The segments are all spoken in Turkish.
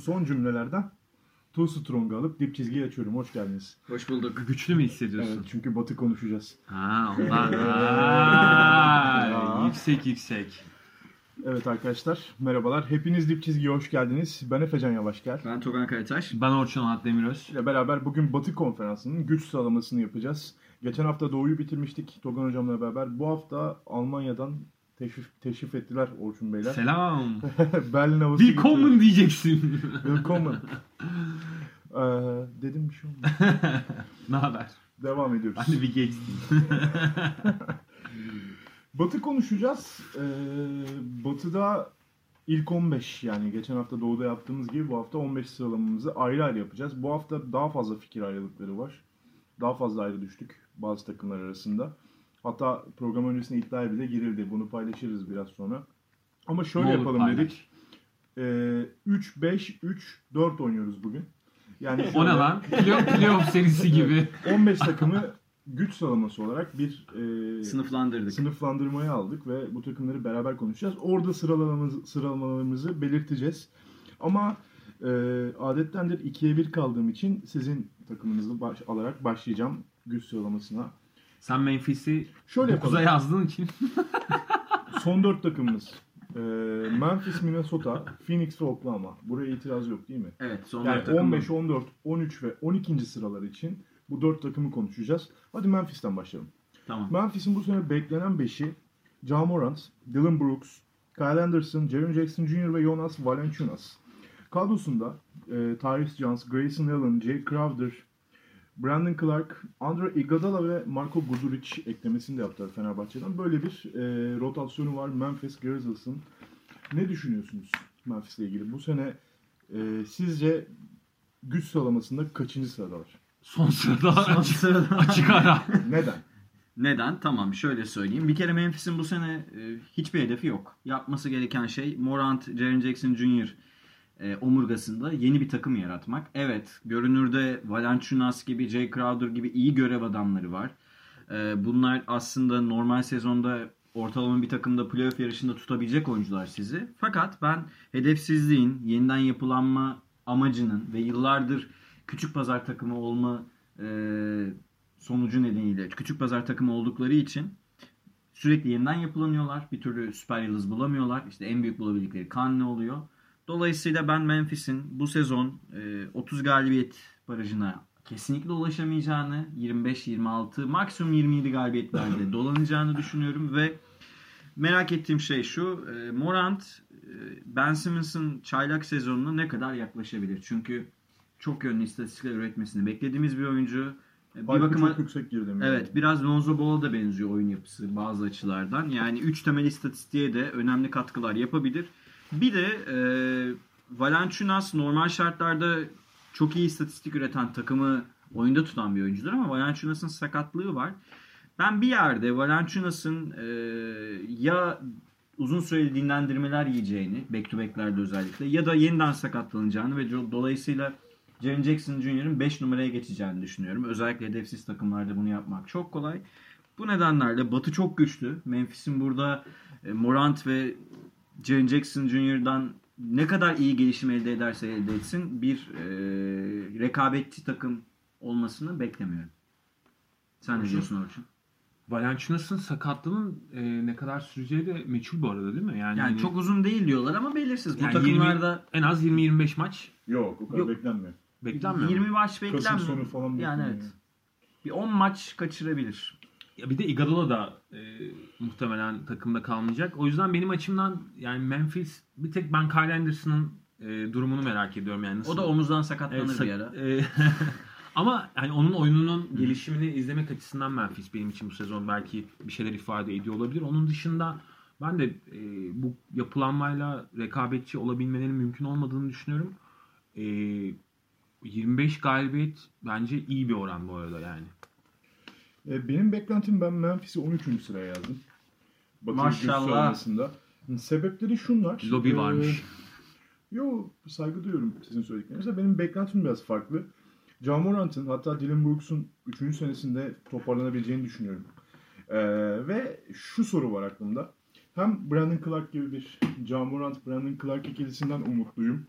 son cümlelerden Too Strong'u alıp dip çizgiyi açıyorum. Hoş geldiniz. Hoş bulduk. Güçlü mü hissediyorsun? Evet, çünkü Batı konuşacağız. Ha ondan. Aa, yüksek yüksek. Evet arkadaşlar merhabalar. Hepiniz dip çizgiye hoş geldiniz. Ben Efecan Yavaşgel. Ben Togan Karataş. Ben Orçun Onat Demiröz. ile beraber bugün Batı konferansının güç sıralamasını yapacağız. Geçen hafta Doğu'yu bitirmiştik Togan hocamla beraber. Bu hafta Almanya'dan teşrif, teşrif ettiler Orçun Beyler. Selam. Berlin havası Willkommen diyeceksin. Willkommen. Ee, dedim bir şey olmadı. ne haber? Devam ediyoruz. De bir geçtim. Batı konuşacağız. Ee, batı'da ilk 15 yani geçen hafta Doğu'da yaptığımız gibi bu hafta 15 sıralamamızı ayrı ayrı yapacağız. Bu hafta daha fazla fikir ayrılıkları var. Daha fazla ayrı düştük bazı takımlar arasında. Hatta program öncesinde iddiaya bile girildi. Bunu paylaşırız biraz sonra. Ama şöyle Ne olur yapalım paylaş. dedik. Ee, 3, 5, 3, 4 oynuyoruz bugün. Yani O ne şöyle lan? Play- Playoff serisi gibi. 15 takımı güç sıralaması olarak bir e, Sınıflandırdık. sınıflandırmaya aldık ve bu takımları beraber konuşacağız. Orada sıralamamızı, sıralamalarımızı belirteceğiz. Ama e, adettendir ikiye bir kaldığım için sizin takımınızı baş, alarak başlayacağım güç sıralamasına. Sen Memphis'i Şöyle 9'a yapalım. yazdığın için. Son dört takımımız. E, Memphis, Minnesota, Phoenix ve Oklahoma. Buraya itiraz yok değil mi? Evet son Yani dört takım 15, 14, 13 ve 12. sıralar için bu dört takımı konuşacağız. Hadi Memphis'ten başlayalım. Tamam. Memphis'in bu sene beklenen beşi Ja Morant, Dylan Brooks, Kyle Anderson, Jaren Jackson Jr. ve Jonas Valanciunas. Kadrosunda e, Tyrese Jones, Grayson Allen, Jay Crowder, Brandon Clark, Andre Iguodala ve Marco Guduric eklemesini de yaptılar Fenerbahçe'den. Böyle bir e, rotasyonu var Memphis Grizzlies'ın. Ne düşünüyorsunuz Memphis'le ilgili? Bu sene e, sizce güç sıralamasında kaçıncı sıradalar? Son sırada Son açık, sırada. açık ara. Neden? Neden? Tamam şöyle söyleyeyim. Bir kere Memphis'in bu sene e, hiçbir hedefi yok. Yapması gereken şey Morant, Jaren Jackson Jr. e, omurgasında yeni bir takım yaratmak. Evet, görünürde Valanciunas gibi, Jay Crowder gibi iyi görev adamları var. E, bunlar aslında normal sezonda ortalama bir takımda playoff yarışında tutabilecek oyuncular sizi. Fakat ben hedefsizliğin, yeniden yapılanma amacının ve yıllardır küçük pazar takımı olma e, sonucu nedeniyle küçük pazar takımı oldukları için sürekli yeniden yapılanıyorlar. Bir türlü süper yıldız bulamıyorlar. İşte en büyük bulabildikleri kan ne oluyor? Dolayısıyla ben Memphis'in bu sezon e, 30 galibiyet barajına kesinlikle ulaşamayacağını, 25-26 maksimum 27 galibiyetlerde dolanacağını düşünüyorum ve merak ettiğim şey şu. e, Morant e, Ben Simmons'ın çaylak sezonuna ne kadar yaklaşabilir? Çünkü çok yönlü istatistikler üretmesini beklediğimiz bir oyuncu. E, Bir Farkı bakıma çok yüksek girdim. Evet biraz Lonzo Ball'a da benziyor oyun yapısı bazı açılardan. Yani 3 temel istatistiğe de önemli katkılar yapabilir. Bir de e, Valanciunas normal şartlarda çok iyi istatistik üreten takımı oyunda tutan bir oyuncudur ama Valanciunas'ın sakatlığı var. Ben bir yerde Valanciunas'ın e, ya uzun süreli dinlendirmeler yiyeceğini, back to back'lerde özellikle ya da yeniden sakatlanacağını ve do- dolayısıyla Jaren Jackson Jr.'ın 5 numaraya geçeceğini düşünüyorum. Özellikle hedefsiz takımlarda bunu yapmak çok kolay. Bu nedenlerle Batı çok güçlü. Memphis'in burada e, Morant ve Jaren Jackson Jr.'dan ne kadar iyi gelişim elde ederse elde etsin bir e, rekabetçi takım olmasını beklemiyorum. Sen ne diyorsun Orçun? Valanciunas'ın sakatlığının e, ne kadar süreceği de meçhul bu arada değil mi? Yani, Yani çok uzun değil diyorlar ama belirsiz. Bu yani takımlarda 20 en az 20-25 maç Yok o kadar Yok. beklenmiyor. beklenmiyor. 20 maç Kasım beklenmiyor. sonu falan Yani bekleniyor. evet. Bir 10 maç kaçırabilir. Ya bir de Iguodala da e, muhtemelen takımda kalmayacak. O yüzden benim açımdan yani Memphis bir tek ben Kyle Anderson'ın e, durumunu merak ediyorum yani. Nasıl, O da omuzdan sakatlanır Evet, sak- bir ara. e, ama yani onun oyununun gelişimini izlemek açısından Memphis benim için bu sezon belki bir şeyler ifade ediyor olabilir. Onun dışında ben de e, bu yapılanmayla rekabetçi olabilmelerinin mümkün olmadığını düşünüyorum. E, 25 galibiyet bence iyi bir oran bu arada yani. E, benim beklentim ben Memphis'i 13. sıraya yazdım. Batı Maşallah. sıralamasında. Sebepleri şunlar. Lobi E, varmış. Yo saygı duyuyorum sizin söylediklerinize. Benim beklentim biraz farklı. Ja Morant'ın hatta Dylan Brooks'un 3. senesinde toparlanabileceğini düşünüyorum. Ee, ve şu soru var aklımda. Hem Brandon Clark gibi bir Ja Morant, Brandon Clark ikilisinden umutluyum.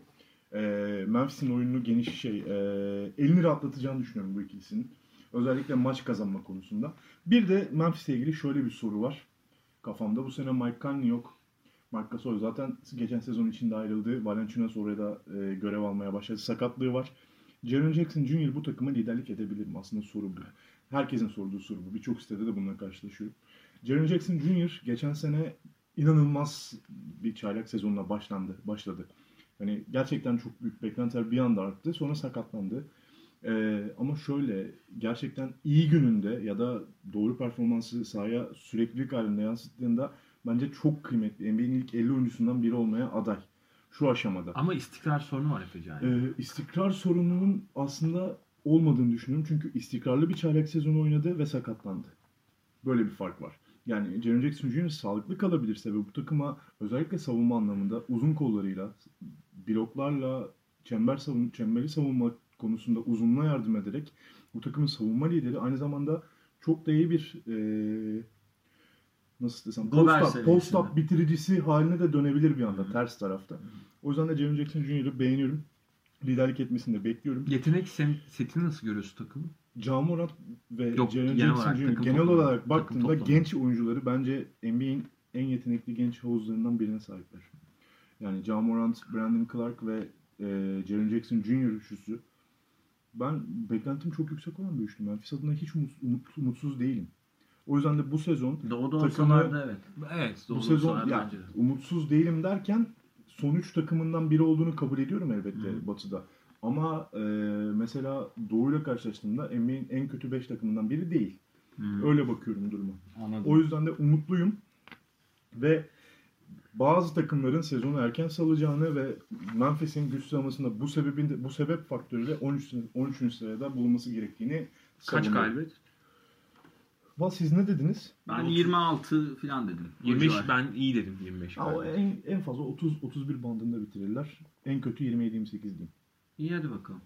e, Memphis'in oyununu geniş şey e, elini rahatlatacağını düşünüyorum bu ikilisinin. Özellikle maç kazanma konusunda. Bir de Memphis'le ilgili şöyle bir soru var kafamda. Bu sene Mike Conley yok. Mark Gasol zaten geçen sezon içinde ayrıldı. Valanciunas oraya da e, görev almaya başladı. Sakatlığı var. Jaren Jackson Jr. bu takıma liderlik edebilir mi? Aslında soru bu. Herkesin sorduğu soru bu. Birçok sitede de bununla karşılaşıyorum. Jaren Jackson Jr. geçen sene inanılmaz bir çaylak sezonuna başlandı, başladı. Hani gerçekten çok büyük beklentiler bir anda arttı. Sonra sakatlandı. Ee, ama şöyle gerçekten iyi gününde ya da doğru performansı sahaya süreklilik halinde yansıttığında bence çok kıymetli. NBA'nin ilk 50 oyuncusundan biri olmaya aday. Şu aşamada. Ama istikrar sorunu var Efe Can. Ee, istikrar sorununun aslında olmadığını düşünüyorum. Çünkü istikrarlı bir çaylak sezonu oynadı ve sakatlandı. Böyle bir fark var. Yani Jaren Jackson Jr. sağlıklı kalabilirse ve bu takıma özellikle savunma anlamında uzun kollarıyla, bloklarla, çember savun çemberi savunma konusunda uzunluğa yardım ederek bu takımın savunma lideri aynı zamanda çok da iyi bir e, nasıl desem post-up, post-up bitiricisi haline de dönebilir bir anda ters tarafta. O yüzden de Jaren Jackson Jr.'ı beğeniyorum. Liderlik etmesini de bekliyorum. Yetenek sen- setini nasıl görüyorsun takımı? Ja Morant ve Yok, Jaren genel Jackson olarak Jr. genel toplamı. olarak baktığında genç oyuncuları bence NBA'in en yetenekli genç havuzlarından birine sahipler. Yani Ja Morant, Brandon Clark ve e, Jaren Jackson Jr. üçlüsü. Ben beklentim çok yüksek olan bir üçlü. Memphis adına hiç umut, umut- umutsuz değilim. O yüzden de bu sezon Doğuda Takımı- evet. Evet. bu doğru sezon olsalar ya, bence umutsuz değilim derken son üç takımından biri olduğunu kabul ediyorum elbette Hı. Batı'da. Ama e, mesela Doğu'yla karşılaştığımda NBA'in en kötü 5 takımından biri değil. Hı. Öyle bakıyorum duruma. Anladım. O yüzden de umutluyum. Ve bazı takımların sezonu erken salacağını ve Memphis'in güçlenmesinde bu sebebin bu sebep faktörüyle 13 13. sırada bulunması gerektiğini Kaç savunuyorum. galibiyet? Valla siz ne dediniz? Ben 26 falan dedim. O 25 civar. ben iyi dedim 25 Ha, o en, en fazla 30 31 bandında bitirirler. En kötü 27 28 diyeyim. İyi hadi bakalım.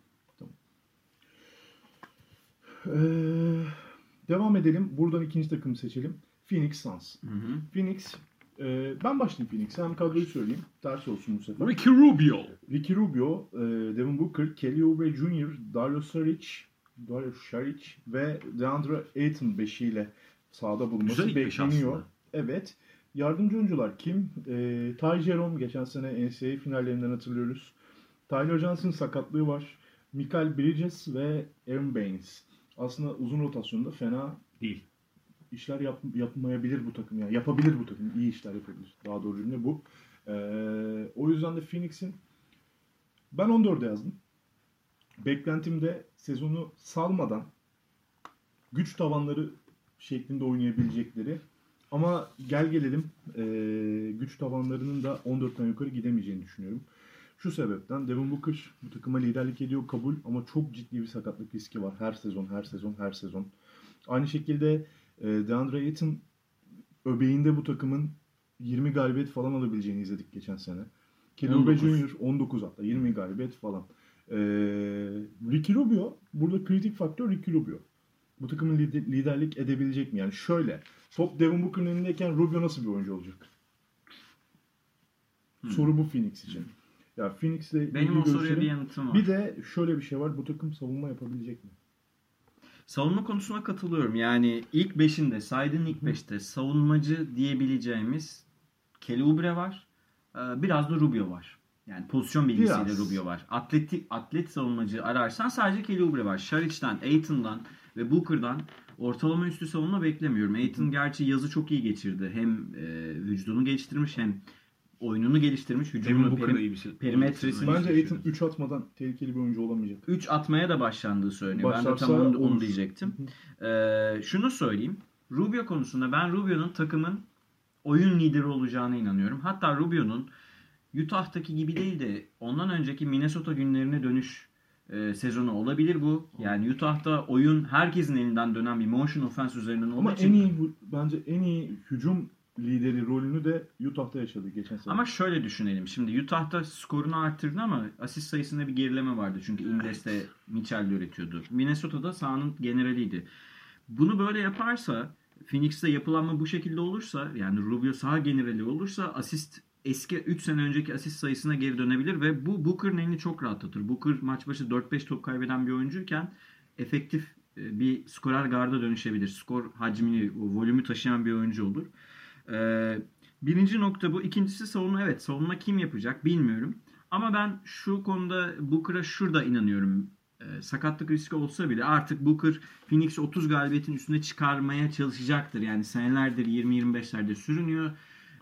Ee, devam edelim. Buradan ikinci takımı seçelim. Phoenix Suns. Hı hı. Phoenix e, ben başlayayım Phoenix'e. Hem kadroyu söyleyeyim. Ters olsun bu sefer. Ricky Rubio. Ricky Rubio, e, Devin Booker, Kelly Oubre Jr., Dario Saric, Dario Saric ve DeAndre Ayton beşiyle sahada bulunması Güzel bekleniyor. Evet. Yardımcı oyuncular kim? E, Ty Jerome geçen sene NCAA finallerinden hatırlıyoruz. Tyler Johnson sakatlığı var. Michael Bridges ve Aaron Baines. Aslında uzun rotasyonda fena Değil. İşler yap, yapmayabilir bu takım. Yani yapabilir bu takım. İyi işler yapabilir. Daha doğru cümle bu. Ee, o yüzden de Phoenix'in ben 14'e yazdım. Beklentimde sezonu salmadan güç tavanları şeklinde oynayabilecekleri ama gel gelelim ee, güç tavanlarının da 14'ten yukarı gidemeyeceğini düşünüyorum. Şu sebepten Devin Booker bu takıma liderlik ediyor kabul ama çok ciddi bir sakatlık riski var her sezon her sezon her sezon. Aynı şekilde e, DeAndre Ayton öbeğinde bu takımın 20 galibiyet falan alabileceğini izledik geçen sene. Kelly Oubre 19. Jr. 19 hatta 20 galibiyet falan. E, Ricky Rubio burada kritik faktör Ricky Rubio. Bu takımın lider- liderlik edebilecek mi? Yani şöyle top Devin Booker'ın elindeyken Rubio nasıl bir oyuncu olacak? Soru bu Phoenix için. Ya Phoenix'le Benim o soruya bir yanıtım var. Bir de şöyle bir şey var. Bu takım savunma yapabilecek mi? Savunma konusuna katılıyorum. Yani ilk beşinde, saydığın ilk beşte savunmacı diyebileceğimiz Kelly Oubre var. Ee, Biraz da Rubio var. Yani pozisyon bilgisiyle Biraz. Rubio var. Atletik, atlet savunmacı ararsan sadece Kelly Oubre var. Şariç'ten, Aiton'dan ve Booker'dan ortalama üstü savunma beklemiyorum. Aiton gerçi yazı çok iyi geçirdi. Hem e, vücudunu geliştirmiş hem oyununu geliştirmiş. Hücumunu perim- iyi bir şey. perimetresini- Bence Ayton 3 atmadan tehlikeli bir oyuncu olamayacak. 3 atmaya da başlandığı söyleniyor. ben de Başlarsa tam onu, onu diyecektim. Ee, şunu söyleyeyim. Rubio konusunda ben Rubio'nun takımın oyun lideri olacağına inanıyorum. Hatta Rubio'nun Utah'taki gibi değil de ondan önceki Minnesota günlerine dönüş e, sezonu olabilir bu. Yani Utah'ta oyun herkesin elinden dönen bir motion offense üzerinden olduğu Ama için en iyi bence en iyi hücum lideri rolünü de Utah'ta yaşadı geçen sene. Ama şöyle düşünelim. Şimdi Utah'ta skorunu arttırdın ama asist sayısında bir gerileme vardı. Çünkü Indes'te Mitchell üretiyordu. Minnesota'da sahanın generaliydi. Bunu böyle yaparsa Phoenix'te yapılanma bu şekilde olursa yani Rubio saha generali olursa asist eski 3 sene önceki asist sayısına geri dönebilir ve bu Booker'ın elini çok rahatlatır. Booker maç başı 4-5 top kaybeden bir oyuncuyken efektif e, bir skorer garda dönüşebilir. Skor hacmini, volümü taşıyan bir oyuncu olur. Ee, birinci nokta bu. İkincisi savunma. Evet savunma kim yapacak bilmiyorum. Ama ben şu konuda Booker'a şurada inanıyorum. Ee, sakatlık riski olsa bile artık Booker Phoenix 30 galibiyetin üstüne çıkarmaya çalışacaktır. Yani senelerdir 20-25'lerde sürünüyor.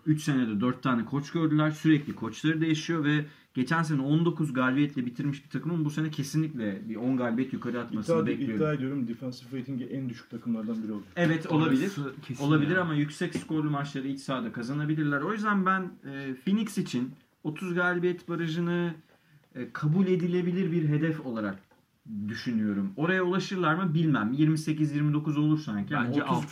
3 senede 4 tane koç gördüler. Sürekli koçları değişiyor ve geçen sene 19 galibiyetle bitirmiş bir takımın bu sene kesinlikle bir 10 galibiyet yukarı atmasını İddia, bekliyorum. iddia ediyorum defensive rating'i en düşük takımlardan biri olacak. Evet olabilir. Kesin Olabilir yani. ama yüksek skorlu maçları iç sahada kazanabilirler. O yüzden ben e, Phoenix için 30 galibiyet barajını e, kabul edilebilir bir hedef olarak düşünüyorum. Oraya ulaşırlar mı bilmem. 28-29 olur sanki. ama Bence 30, alt.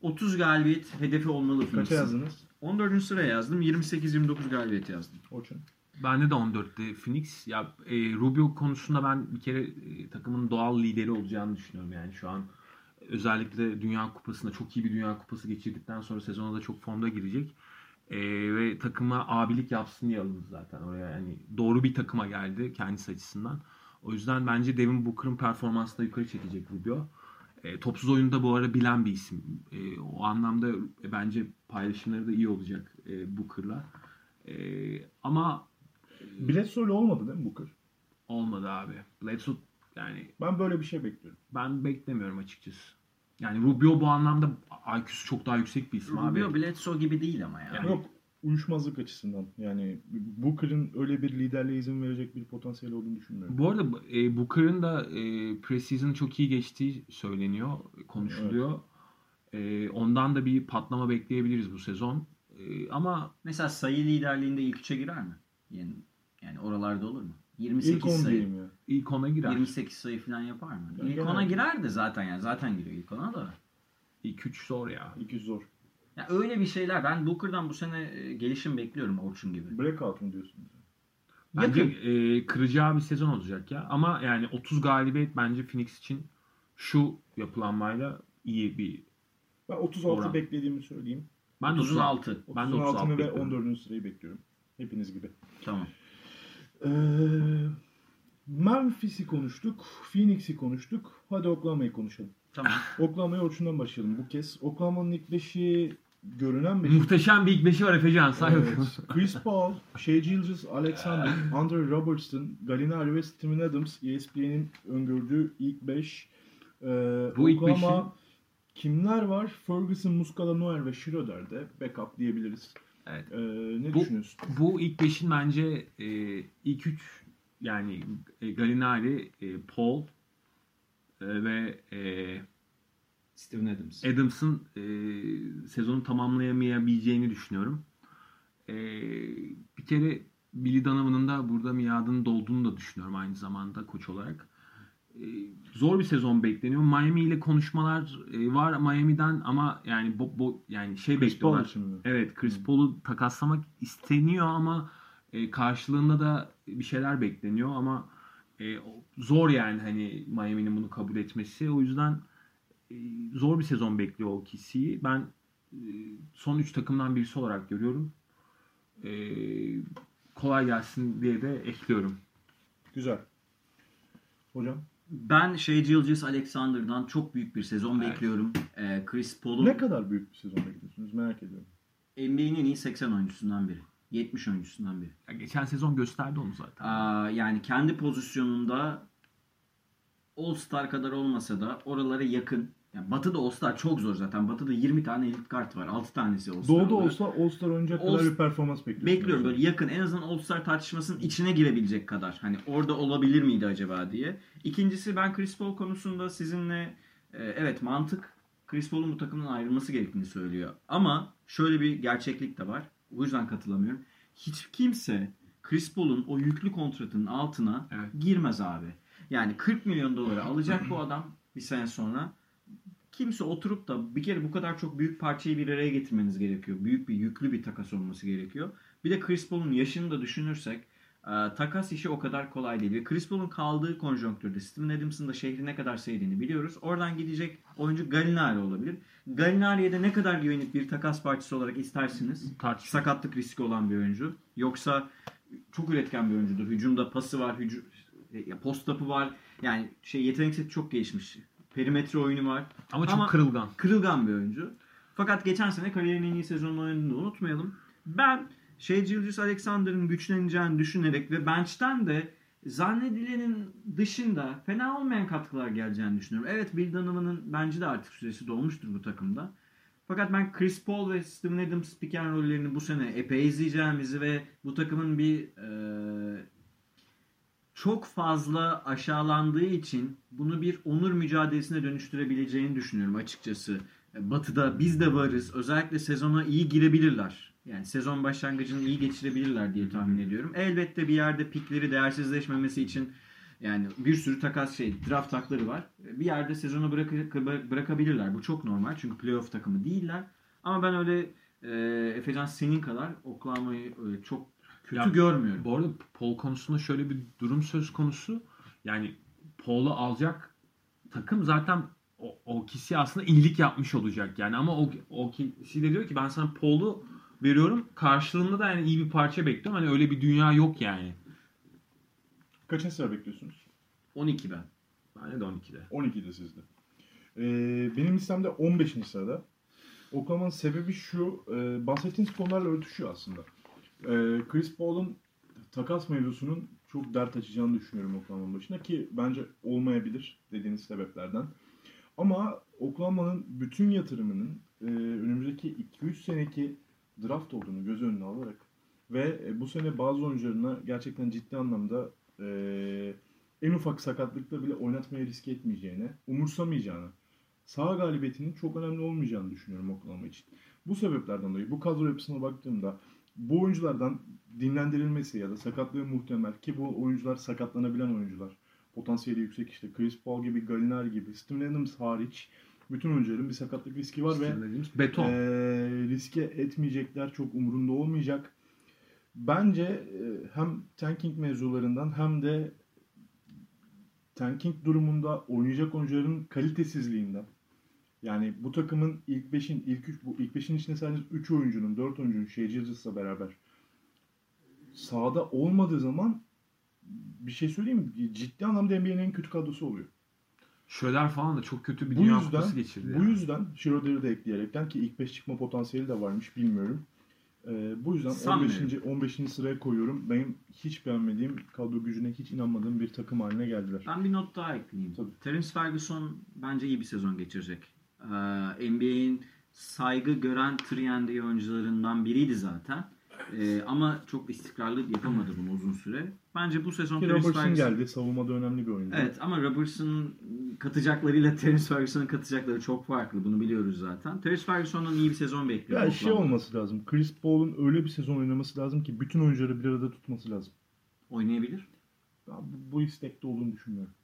30 galibiyet hedefi olmalı Kaça Phoenix'in. yazdınız? 14. sıraya yazdım. 28-29 galibiyet yazdım. Orçun. Bende de 14'te Phoenix. Ya e, Rubio konusunda ben bir kere e, takımın doğal lideri olacağını düşünüyorum yani şu an. Özellikle Dünya Kupası'nda çok iyi bir Dünya Kupası geçirdikten sonra sezona da çok formda girecek. E, ve takıma abilik yapsın diye alındı zaten oraya. Yani doğru bir takıma geldi kendisi açısından. O yüzden bence Devin Booker'ın performansını da yukarı çekecek Rubio. E, topsuz oyunda bu ara bilen bir isim. E, o anlamda e, bence paylaşımları da iyi olacak e, Booker'la. E, ama Bledsoe'yle olmadı değil mi Booker? Olmadı abi. Bledsoe yani Ben böyle bir şey bekliyorum. ben beklemiyorum açıkçası. Yani Rubio bu anlamda IQ'su çok daha yüksek bir isim Rubio abi. Bledsoe gibi değil ama ya. Yani- Yok uyuşmazlık açısından. Yani Booker'ın öyle bir liderliğe izin verecek bir potansiyel olduğunu düşünmüyorum. Bu arada e, Booker'ın da e, preseason çok iyi geçtiği söyleniyor, konuşuluyor. E, ondan da bir patlama bekleyebiliriz bu sezon. E, ama Mesela sayı liderliğinde ilk üçe girer mi? Yani, yani oralarda olur mu? 28 İlk 10 sayı. ya. ilk ona girer. 28 sayı falan yapar mı? Ben İlk genel- ona girer de zaten yani zaten giriyor ilk ona da. İlk 3 zor ya. 200 zor. Ya öyle bir şeyler ben Booker'dan bu sene e, gelişim bekliyorum Orçun gibi. Breakout mu diyorsunuz? Bence e, kıracağı bir sezon olacak ya. Ama yani 30 galibiyet bence Phoenix için şu yapılanmayla iyi bir. Ben 36 Oran. beklediğimi söyleyeyim. Ben de 36. 36. Ben de 36'ını 36 ve bekliyorum. 14. sırayı bekliyorum. Hepiniz gibi. Tamam. Ee, Memphis'i konuştuk. Phoenix'i konuştuk. Hadi Oklahoma'yı konuşalım. Tamam. Oklahoma'ya Orçun'dan başlayalım bu kez. Oklahoma'nın ilk beşi görünen beşi. Muhteşem bir ilk beşi var Efecan. Say. Evet. Chris Paul, Shea Gilgis, Alexander, Andre Robertson, Gallinari ve Steven Adams ESPN'in öngördüğü ilk 5. Bu ilk Oklahoma kimler var? Ferguson, Muscala, Noel ve Schroeder de backup diyebiliriz. Evet. Ee, ne Bu- düşünüyorsun? Bu ilk beşin bence e, ilk üç yani e, Gallinari, e, Paul e, ve e, Steven Adams. Adams'ın e, sezonu tamamlayamayabileceğini düşünüyorum. E, bir kere Billy Donovan'ın da burada miadının dolduğunu da düşünüyorum aynı zamanda koç olarak. E, zor bir sezon bekleniyor. Miami ile konuşmalar e, var Miami'den ama yani bo, bo- yani şey Chris Paul bekliyorlar. için mi? Evet Chris Paul'u takaslamak isteniyor ama e, karşılığında da bir şeyler bekleniyor ama zor yani hani Miami'nin bunu kabul etmesi. O yüzden zor bir sezon bekliyor OKC'yi. Ben son 3 takımdan birisi olarak görüyorum. Kolay gelsin diye de ekliyorum. Güzel. Hocam Ben Shea Gilgis Alexander'dan çok büyük bir sezon Evet. bekliyorum. Ee, Chris Paul'un ne kadar büyük bir sezon bekliyorsunuz merak ediyorum. NBA'nin en iyi 80 oyuncusundan biri. 70 oyuncusundan biri. Ya geçen sezon gösterdi onu zaten. Aa, yani kendi pozisyonunda All-Star kadar olmasa da oralara yakın. Yani Batı'da All-Star çok zor zaten. Batı'da 20 tane elit kart var. 6 tanesi All-Star. Doğu'da olsa All-Star oynayacak All- kadar bir performans bekliyorsunuz. Bekliyorum böyle yakın en azından All-Star tartışmasının içine girebilecek kadar. Hani orada olabilir miydi acaba diye. İkincisi ben Chris Paul konusunda sizinle e, evet mantık Chris Paul'un bu takımdan ayrılması gerektiğini söylüyor. Ama şöyle bir gerçeklik de var. O yüzden katılamıyorum. Hiç kimse Chris Paul'un o yüklü kontratının altına Evet. girmez abi. Yani 40 milyon dolara alacak bu adam bir sene sonra. Kimse oturup da bir kere bu kadar çok büyük parçayı bir araya getirmeniz gerekiyor. Büyük bir yüklü bir takas olması gerekiyor. Bir de Chris Paul'un yaşını da düşünürsek Ee, takas işi o kadar kolay değil. Ve Chris Paul'un kaldığı konjonktürde Steven Adams'ın da şehri ne kadar sevdiğini biliyoruz. Oradan gidecek oyuncu Gallinari olabilir. Gallinari'ye de ne kadar güvenip bir takas partisi olarak istersiniz. Tartışma. Sakatlık riski olan bir oyuncu. Yoksa çok üretken bir oyuncudur. Hücumda pası var, hücum, ya post up'ı var. Yani şey yetenek seti çok gelişmiş. Perimetre oyunu var. Ama çok Ama- kırılgan. Kırılgan bir oyuncu. Fakat geçen sene kariyerinin en iyi sezonunu oynadığını unutmayalım. Ben şey Julius Alexander'ın güçleneceğini düşünerek ve bench'ten de zannedilenin dışında fena olmayan katkılar geleceğini düşünüyorum. Evet Bill Donovan'ın bence de artık süresi dolmuştur bu takımda. Fakat ben Chris Paul ve Steven Adams pick and rollerini bu sene epey izleyeceğimizi ve bu takımın bir e, çok fazla aşağılandığı için bunu bir onur mücadelesine dönüştürebileceğini düşünüyorum açıkçası. Batı'da biz de varız. Özellikle sezona iyi girebilirler. Yani sezon başlangıcını iyi geçirebilirler diye tahmin ediyorum. Elbette bir yerde pikleri değersizleşmemesi için yani bir sürü takas şey draft takları var. Bir yerde sezonu bırak- bırakabilirler. Bu çok normal çünkü playoff takımı değiller. Ama ben öyle e, Efecan senin kadar Oklahoma'yı öyle çok kötü Ya, görmüyorum. Bu arada Paul konusunda şöyle bir durum söz konusu. Yani Paul'u alacak takım zaten o, o kişi aslında iyilik yapmış olacak yani ama o, o kişi de diyor ki ben sana Paul'u veriyorum karşılığında da yani iyi bir parça bekliyorum. Hani öyle bir dünya yok yani. Kaçıncı sıra bekliyorsunuz? 12 ben. De 12'de. 12'de sizde. Ee, benim listemde 15. sırada. Oklahoma'nın sebebi şu. E, bahsettiğiniz konularla örtüşüyor aslında. E, Chris Paul'un takas mevzusunun çok dert açacağını düşünüyorum Oklahoma'nın başına ki bence olmayabilir dediğiniz sebeplerden. Ama Oklahoma'nın bütün yatırımının e, önümüzdeki 2-3 seneki draft olduğunu göz önüne alarak ve e, bu sene bazı oyuncularına gerçekten ciddi anlamda e, en ufak sakatlıkta bile oynatmaya riske etmeyeceğine, umursamayacağını, sağ galibiyetinin çok önemli olmayacağını düşünüyorum Oklahoma için. Bu sebeplerden dolayı bu kadro yapısına baktığımda bu oyunculardan dinlendirilmesi ya da sakatlığı muhtemel ki bu oyuncular sakatlanabilen oyuncular. Potansiyeli yüksek işte Chris Paul gibi, Gallinari gibi, Steven Adams hariç bütün oyuncuların bir sakatlık riski var ve Sizin dediğimiz beton. ee, riske etmeyecekler çok umurunda olmayacak. Bence e, hem tanking mevzularından hem de tanking durumunda oynayacak oyuncuların kalitesizliğinden yani bu takımın ilk 5'in ilk 3 bu ilk 5'in içinde sadece 3 oyuncunun 4 oyuncunun Shea Gilgeous'la beraber sahada olmadığı zaman bir şey söyleyeyim mi? Ciddi anlamda NBA'nin en kötü kadrosu oluyor. Şöler falan da çok kötü bir Bu dünya yüzden- kupası geçirdi. Bu yani. yüzden Schroeder'ı da ekleyerekten ki ilk 5 çıkma potansiyeli de varmış bilmiyorum. Ee, bu yüzden Sanmıyorum. 15. 15. sıraya koyuyorum. Benim hiç beğenmediğim, kadro gücüne hiç inanmadığım bir takım haline geldiler. Ben bir not daha ekleyeyim. Tabii. Terence Ferguson bence iyi bir sezon geçirecek. Ee, NBA'in saygı gören Triendy oyuncularından biriydi zaten. Ee, ama çok istikrarlı yapamadı bunu uzun süre. Bence bu sezon Ki Terence Robertson Ferguson... geldi. Savunmada önemli bir oyuncu. Evet ama Robertson'ın katacaklarıyla Terence Ferguson'ın katacakları çok farklı. Bunu biliyoruz zaten. Terence Ferguson'dan iyi bir sezon bekliyorum. Ya şey olması lazım. Chris Paul'un öyle bir sezon oynaması lazım ki bütün oyuncuları bir arada tutması lazım. Oynayabilir. Ben bu, bu istekte olduğunu düşünmüyorum.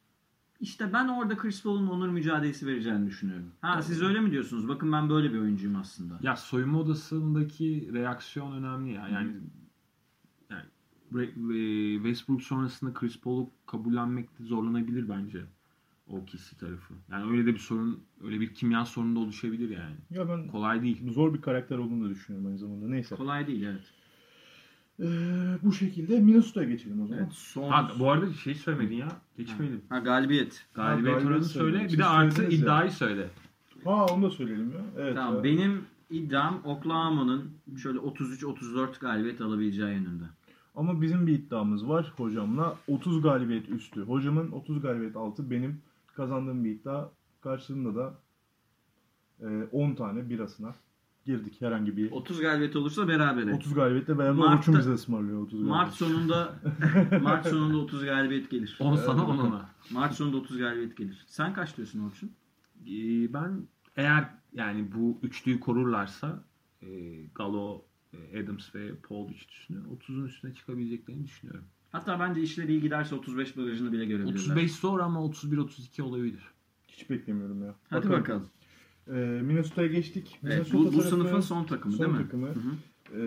İşte ben orada Chris Paul'un onur mücadelesi vereceğini düşünüyorum. Ha siz öyle mi diyorsunuz? Bakın ben böyle bir oyuncuyum aslında. Ya soyunma odasındaki reaksiyon önemli ya. Yani yani Bre- e, Westbrook sonrasında Chris Paul'u kabullenmekte zorlanabilir bence o kişi tarafı. Yani öyle de bir sorun, öyle bir kimya sorunu da oluşabilir yani. Ya ben Kolay değil. zor bir karakter olduğunu da düşünüyorum aynı zamanda. Neyse. Kolay değil evet. Ee, bu şekilde Minnesota'ya geçelim o zaman. Evet son... Ha, bu arada şey söylemedin ya. Geçmeyelim. Ha, galibiyet. Galibiyet galibiyet oranı söyle. Bir de artı iddiayı söyle. Ha onu da söyleyelim ya. Evet. Tamam ya. benim iddiam Oklahoma'nın şöyle 33-34 galibiyet alabileceği yönünde. Ama bizim bir iddiamız var hocamla. 30 galibiyet üstü. Hocamın 30 galibiyet altı benim kazandığım bir iddia. Karşılığında da e, 10 tane birasına girdik herhangi bir 30 galibiyet olursa berabere. 30 galibiyetle beraber Mart'ta- Orçun bize ısmarlıyor 30 galibiyet. Mart sonunda Mart sonunda 30 galibiyet gelir. 10 sana Evet. 10 ona. Mart sonunda 30 galibiyet gelir. Sen kaç diyorsun Orçun? Ee, ben eğer yani bu üçlüyü korurlarsa e, Gallo, e, Adams ve Paul üçlüsünü 30'un üstüne çıkabileceklerini düşünüyorum. Hatta bence işleri iyi giderse 35 barajını bile görebilirler. 35 zor ama 31-32 olabilir. Hiç beklemiyorum ya. Hadi bakalım. E, Minnesota'ya geçtik. Evet, Minnesota bu, bu tarafı- sınıfın son takımı son değil mi? takımı. Hı hı. Ee,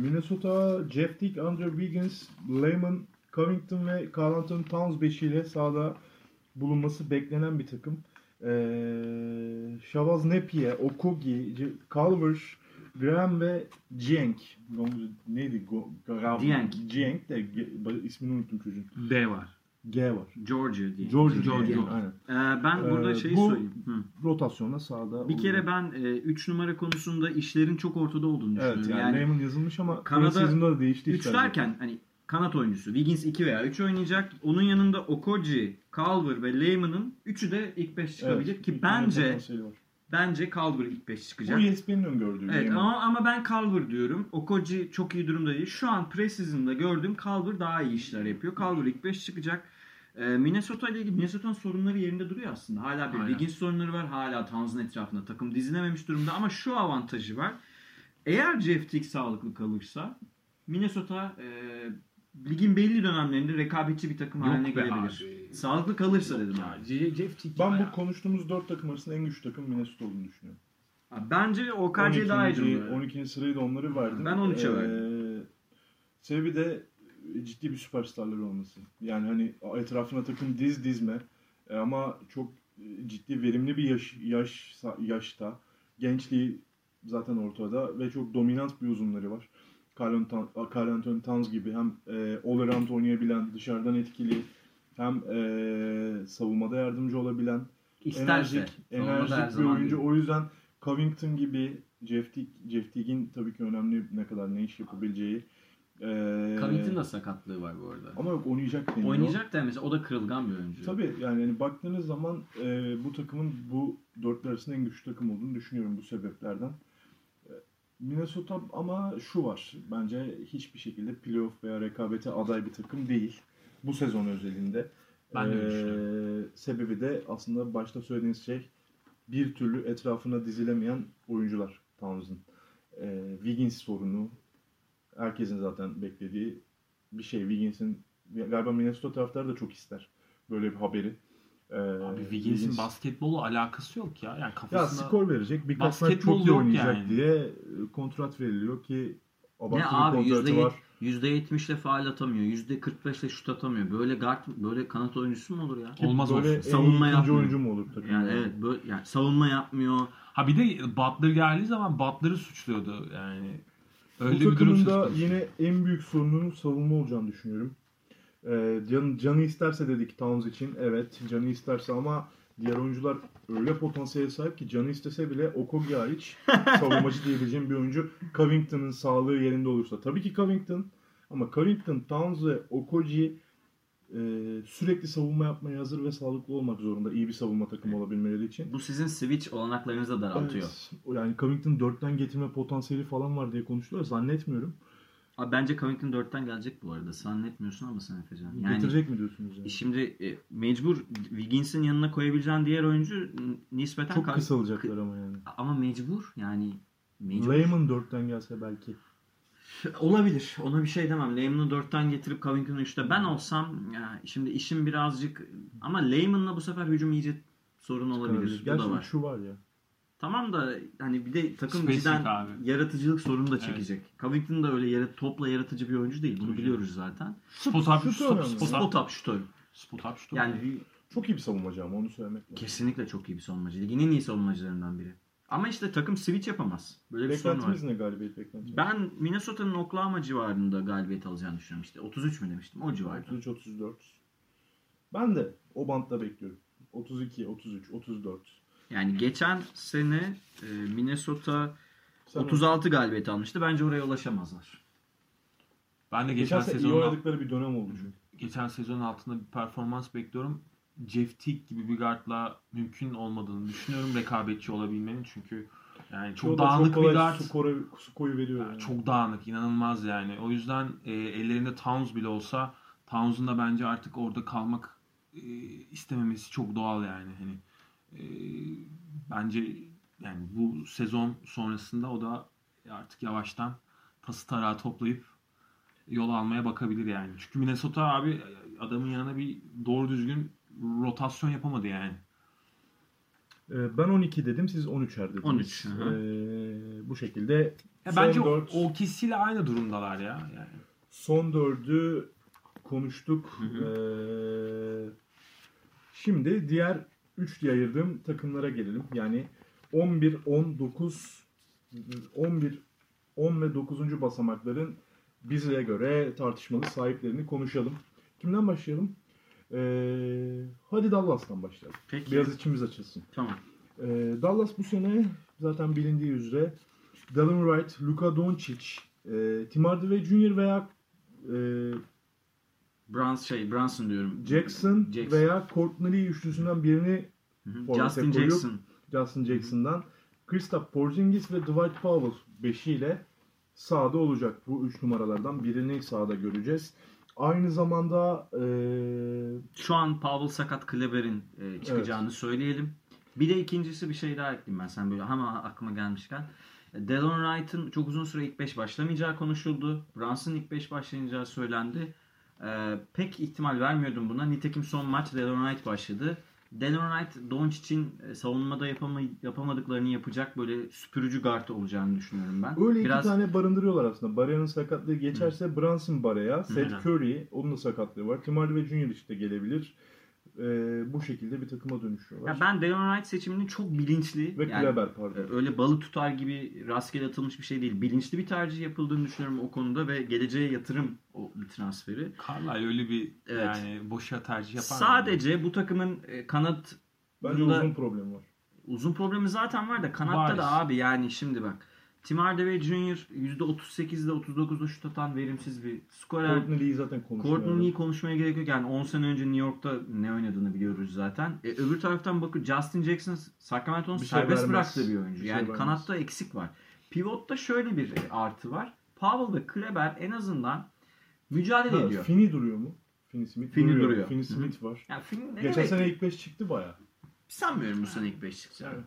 Minnesota, Jeff Teague, Andrew Wiggins, Lehman, Covington ve Carl Anthony Towns beşiyle sahada bulunması beklenen bir takım. Ee, Shavaz Napier, Okogie, C- Culver, Graham ve Jiang. Neydi? Dieng. Jiang de ismini unuttum çocuğun. D var. G var. Georgia diye. Georgia. Georgia. Dieng, Aynen. Ee, ben burada Ee, şeyi bu- söyleyeyim. Hı. Rotasyonla sahada. Bir kere ben 3 numara konusunda işlerin çok ortada olduğunu düşünüyorum. Evet yani, yani Raymond yazılmış ama Kanada- da değişti 3 işler. derken hani kanat oyuncusu Wiggins 2 veya 3 oynayacak. Onun yanında Okoji, Calver ve Lehman'ın üçü de ilk 5 çıkabilir Evet, ki bence var. Bence Calver ilk 5 Bu çıkacak. ESPN'in öngördüğü. Evet ama, ama ben Calver diyorum. Okoji çok iyi durumda değil. Şu an preseason'da gördüğüm Calver daha iyi işler yapıyor. Calver ilk 5 çıkacak. Ee, Minnesota ile ilgili Minnesota'nın sorunları yerinde duruyor aslında. Hala bir Aynen. Wiggins sorunları var. Hala Towns'un etrafında takım dizilememiş durumda ama şu avantajı var. Eğer Jeff Teague sağlıklı kalırsa Minnesota e, ligin belli dönemlerinde rekabetçi bir takım haline Yok be gelebilir. abi. Sağlıklı kalırsa dedim Ya, abi. C- Jeff Ben ya. bu konuştuğumuz dört takım arasında en güçlü takım Minnesota olduğunu düşünüyorum. Abi Bence OKC daha iyi 12. durumda. 12. sırayı da onları verdim. Ben 13'e Ee, verdim. Sebebi de ciddi bir süperstarları olması. Yani hani etrafına takım diz dizme e, ama çok ciddi verimli bir yaş, yaş yaşta gençliği zaten ortada ve çok dominant bir uzunları var. Carl Anthony Towns gibi hem e, all around oynayabilen, dışarıdan etkili hem e, savunmada yardımcı olabilen İsterse. enerjik, enerjik bir oyuncu. değil. O yüzden Covington gibi Jeff Teague, Jeff Teague'in tabii ki önemli ne kadar ne iş yapabileceği. Ee, Covington da sakatlığı var bu arada. ama yok oynayacak deniyor. Oynayacak da mesela o da kırılgan bir oyuncu. Tabii yani hani baktığınız zaman e, bu takımın bu dörtlü arasında en güçlü takım olduğunu düşünüyorum bu sebeplerden. Minnesota ama şu var. Bence hiçbir şekilde playoff veya rekabete aday bir takım değil. Bu sezon özelinde. Ben de öyle E, düşünüyorum. sebebi de aslında başta söylediğiniz şey bir türlü etrafına dizilemeyen oyuncular Towns'ın. E, Wiggins sorunu herkesin zaten beklediği bir şey. Wiggins'in galiba Minnesota taraftarı da çok ister böyle bir haberi. E, Abi Wiggins'in basketbolla alakası yok ya. Yani ya kafasına skor verecek. Birkaç maç Basketbol çok iyi oynayacak yani. diye e, kontrat veriliyor ki Ne abartılı abi kontratı yüzde var. %70 ile faal atamıyor. %45 ile şut atamıyor. Böyle guard böyle kanat oyuncusu mu olur ya? Ki Olmaz böyle olsun. Savunma yapmıyor. oyuncu mu olur takımda? Yani evet böyle yani savunma yapmıyor. Ha bir de Butler geldiği zaman Butler'ı suçluyordu yani. Öyle Bu bir durum söz takımın da yine en büyük sorununun savunma olacağını düşünüyorum. Ee, can, canı isterse dedik Towns için. Evet canı isterse ama diğer oyuncular öyle potansiyele sahip ki canı istese bile Okogie hariç savunmacı diyebileceğim bir oyuncu. Covington'ın sağlığı yerinde olursa. Tabii ki Covington ama Covington, Towns ve Okogie e, sürekli savunma yapmaya hazır ve sağlıklı olmak zorunda. iyi bir savunma takımı olabilmeleri için. Bu sizin switch olanaklarınızı da daraltıyor. Evet. Yani Covington 4'ten getirme potansiyeli falan var diye konuşuluyor. Zannetmiyorum. Abi bence Covington 4'ten gelecek bu arada. Zannetmiyorsun ama sen Efecan. Yani Getirecek mi diyorsunuz yani? şimdi e, mecbur Wiggins'in yanına koyabileceğin diğer oyuncu nispeten Çok kısalacaklar ama yani. ama mecbur yani mecbur. Lehman 4'ten gelse belki. Olabilir. Ona bir şey demem. Lehman'ı 4'ten getirip Covington'u 3'te. Ben olsam ya şimdi işim birazcık ama Lehman'la bu sefer hücum iyice sorun olabilir. Bu Gerçi da var. şu var ya. Tamam da hani bir de takım Spesifik cidden abi. yaratıcılık sorunu da çekecek. Covington da öyle yara, topla yaratıcı bir oyuncu değil. Bunu biliyoruz zaten. Spot up, Şut spot, up, şutör. spot up, şut. Yani Çok iyi bir savunmacı ama onu söylemek lazım. kesinlikle çok iyi bir savunmacı. Ligin en iyi savunmacılarından biri. Ama işte takım switch yapamaz. Böyle bir sorun var. Beklentimiz ne galibiyet beklentimiz? Ben Minnesota'nın Oklahoma civarında galibiyet alacağını düşünüyorum işte. 33 mü demiştim? O civarda. 33-34. Ben de o bantta bekliyorum. 32, 33, 34. Yani geçen sene e, Minnesota Sen 36 galibiyet almıştı. Bence oraya ulaşamazlar. ben de Geçen geçen, iyi sezonun oynadıkları bir dönem oldu çünkü. geçen sezonun altında bir performans bekliyorum. Jeff Teague gibi bir guardla mümkün olmadığını düşünüyorum rekabetçi olabilmenin çünkü yani O çok da dağınık kolay bir guard. Su, koru, su koyu veriyor. Ya Yani. Çok dağınık, inanılmaz yani. O yüzden e, ellerinde Towns bile olsa Towns'un da bence artık orada kalmak e, istememesi çok doğal yani. Hani e, bence yani bu sezon sonrasında o da artık yavaştan tası tarağı toplayıp yol almaya bakabilir yani. Çünkü Minnesota abi adamın yanına bir doğru düzgün rotasyon yapamadı yani. Ee, ben 12 dedim, siz 13'er dediniz. 13, hı hı. Ee, bu şekilde Ya bence o, 4, OKC ile aynı durumdalar ya. Yani. son 4'ü konuştuk. Hı hı. Ee, şimdi diğer 3 diye ayırdığım takımlara gelelim. Yani 11, 10, 9, 11, 10 ve 9. basamakların bize göre tartışmalı sahiplerini konuşalım. Kimden başlayalım? Ee, hadi Dallas'tan başlayalım. Peki. Biraz içimiz açılsın. Tamam. Ee, Dallas bu sene zaten bilindiği üzere Dylan Wright, Luka Doncic, e, Tim Hardaway Jr. veya e, Brans şey Brunson diyorum. Jackson, Jackson. veya Courtney Lee üçlüsünden birini Justin koyup- Jackson. Justin Jackson'dan Kristaps Porzingis ve Dwight Powell beşiyle sahada olacak. Bu üç numaralardan birini sahada göreceğiz. Aynı zamanda e, Şu an Pavel Sakat Kleber'in e, çıkacağını söyleyelim. Bir de ikincisi bir şey daha ekleyeyim ben sen böyle ama aklıma gelmişken. E, Delon Wright'ın çok uzun süre ilk 5 başlamayacağı konuşuldu. Brunson'ın ilk 5 başlayacağı söylendi. E, pek ihtimal vermiyordum buna. Nitekim son maç Delon Wright başladı. Delon Wright Doncic'in e, savunmada yapama, yapamadıklarını yapacak böyle süpürücü guard olacağını düşünüyorum ben. öyle Biraz iki tane barındırıyorlar aslında. Barea'nın sakatlığı geçerse Brunson Barea, Seth Aynen. Curry, onun da sakatlığı var. Tim Hardaway Jr. işte gelebilir. E, bu şekilde bir takıma dönüşüyorlar. ya ben Delon Wright seçimini çok bilinçli ve yani Kleber pardon. Ee, öyle balık tutar gibi rastgele atılmış bir şey değil. Bilinçli bir tercih yapıldığını düşünüyorum o konuda ve geleceğe yatırım o bir transferi. Carlisle öyle bir Evet. yani boşa tercih yapar mı? Sadece bu takımın e, kanat Bence bunda- uzun problem var. uzun problemi zaten var da kanatta Var. da abi yani şimdi bak. Tim Hardaway Jr. %38'de 39'da şut atan verimsiz bir skorer. Courtney Lee'yi zaten konuşmuyoruz. Courtney'i konuşmaya gerek yok. Yani 10 sene önce New York'ta ne oynadığını biliyoruz zaten. E, öbür taraftan bakın Justin Jackson Sacramento'nun şey serbest vermez. bıraktığı bir oyuncu. Bir şey yani vermez. kanatta eksik var. Pivotta şöyle bir e, artı var. Powell ve Kleber en azından mücadele Ha, ediyor. Finney duruyor mu? Finney Smith Finney duruyor. duruyor. Hı. Smith var. Yani film ne Geçen demek? sene ilk 5 çıktı baya. Sanmıyorum bu sene ilk 5 çıkacağını. Evet.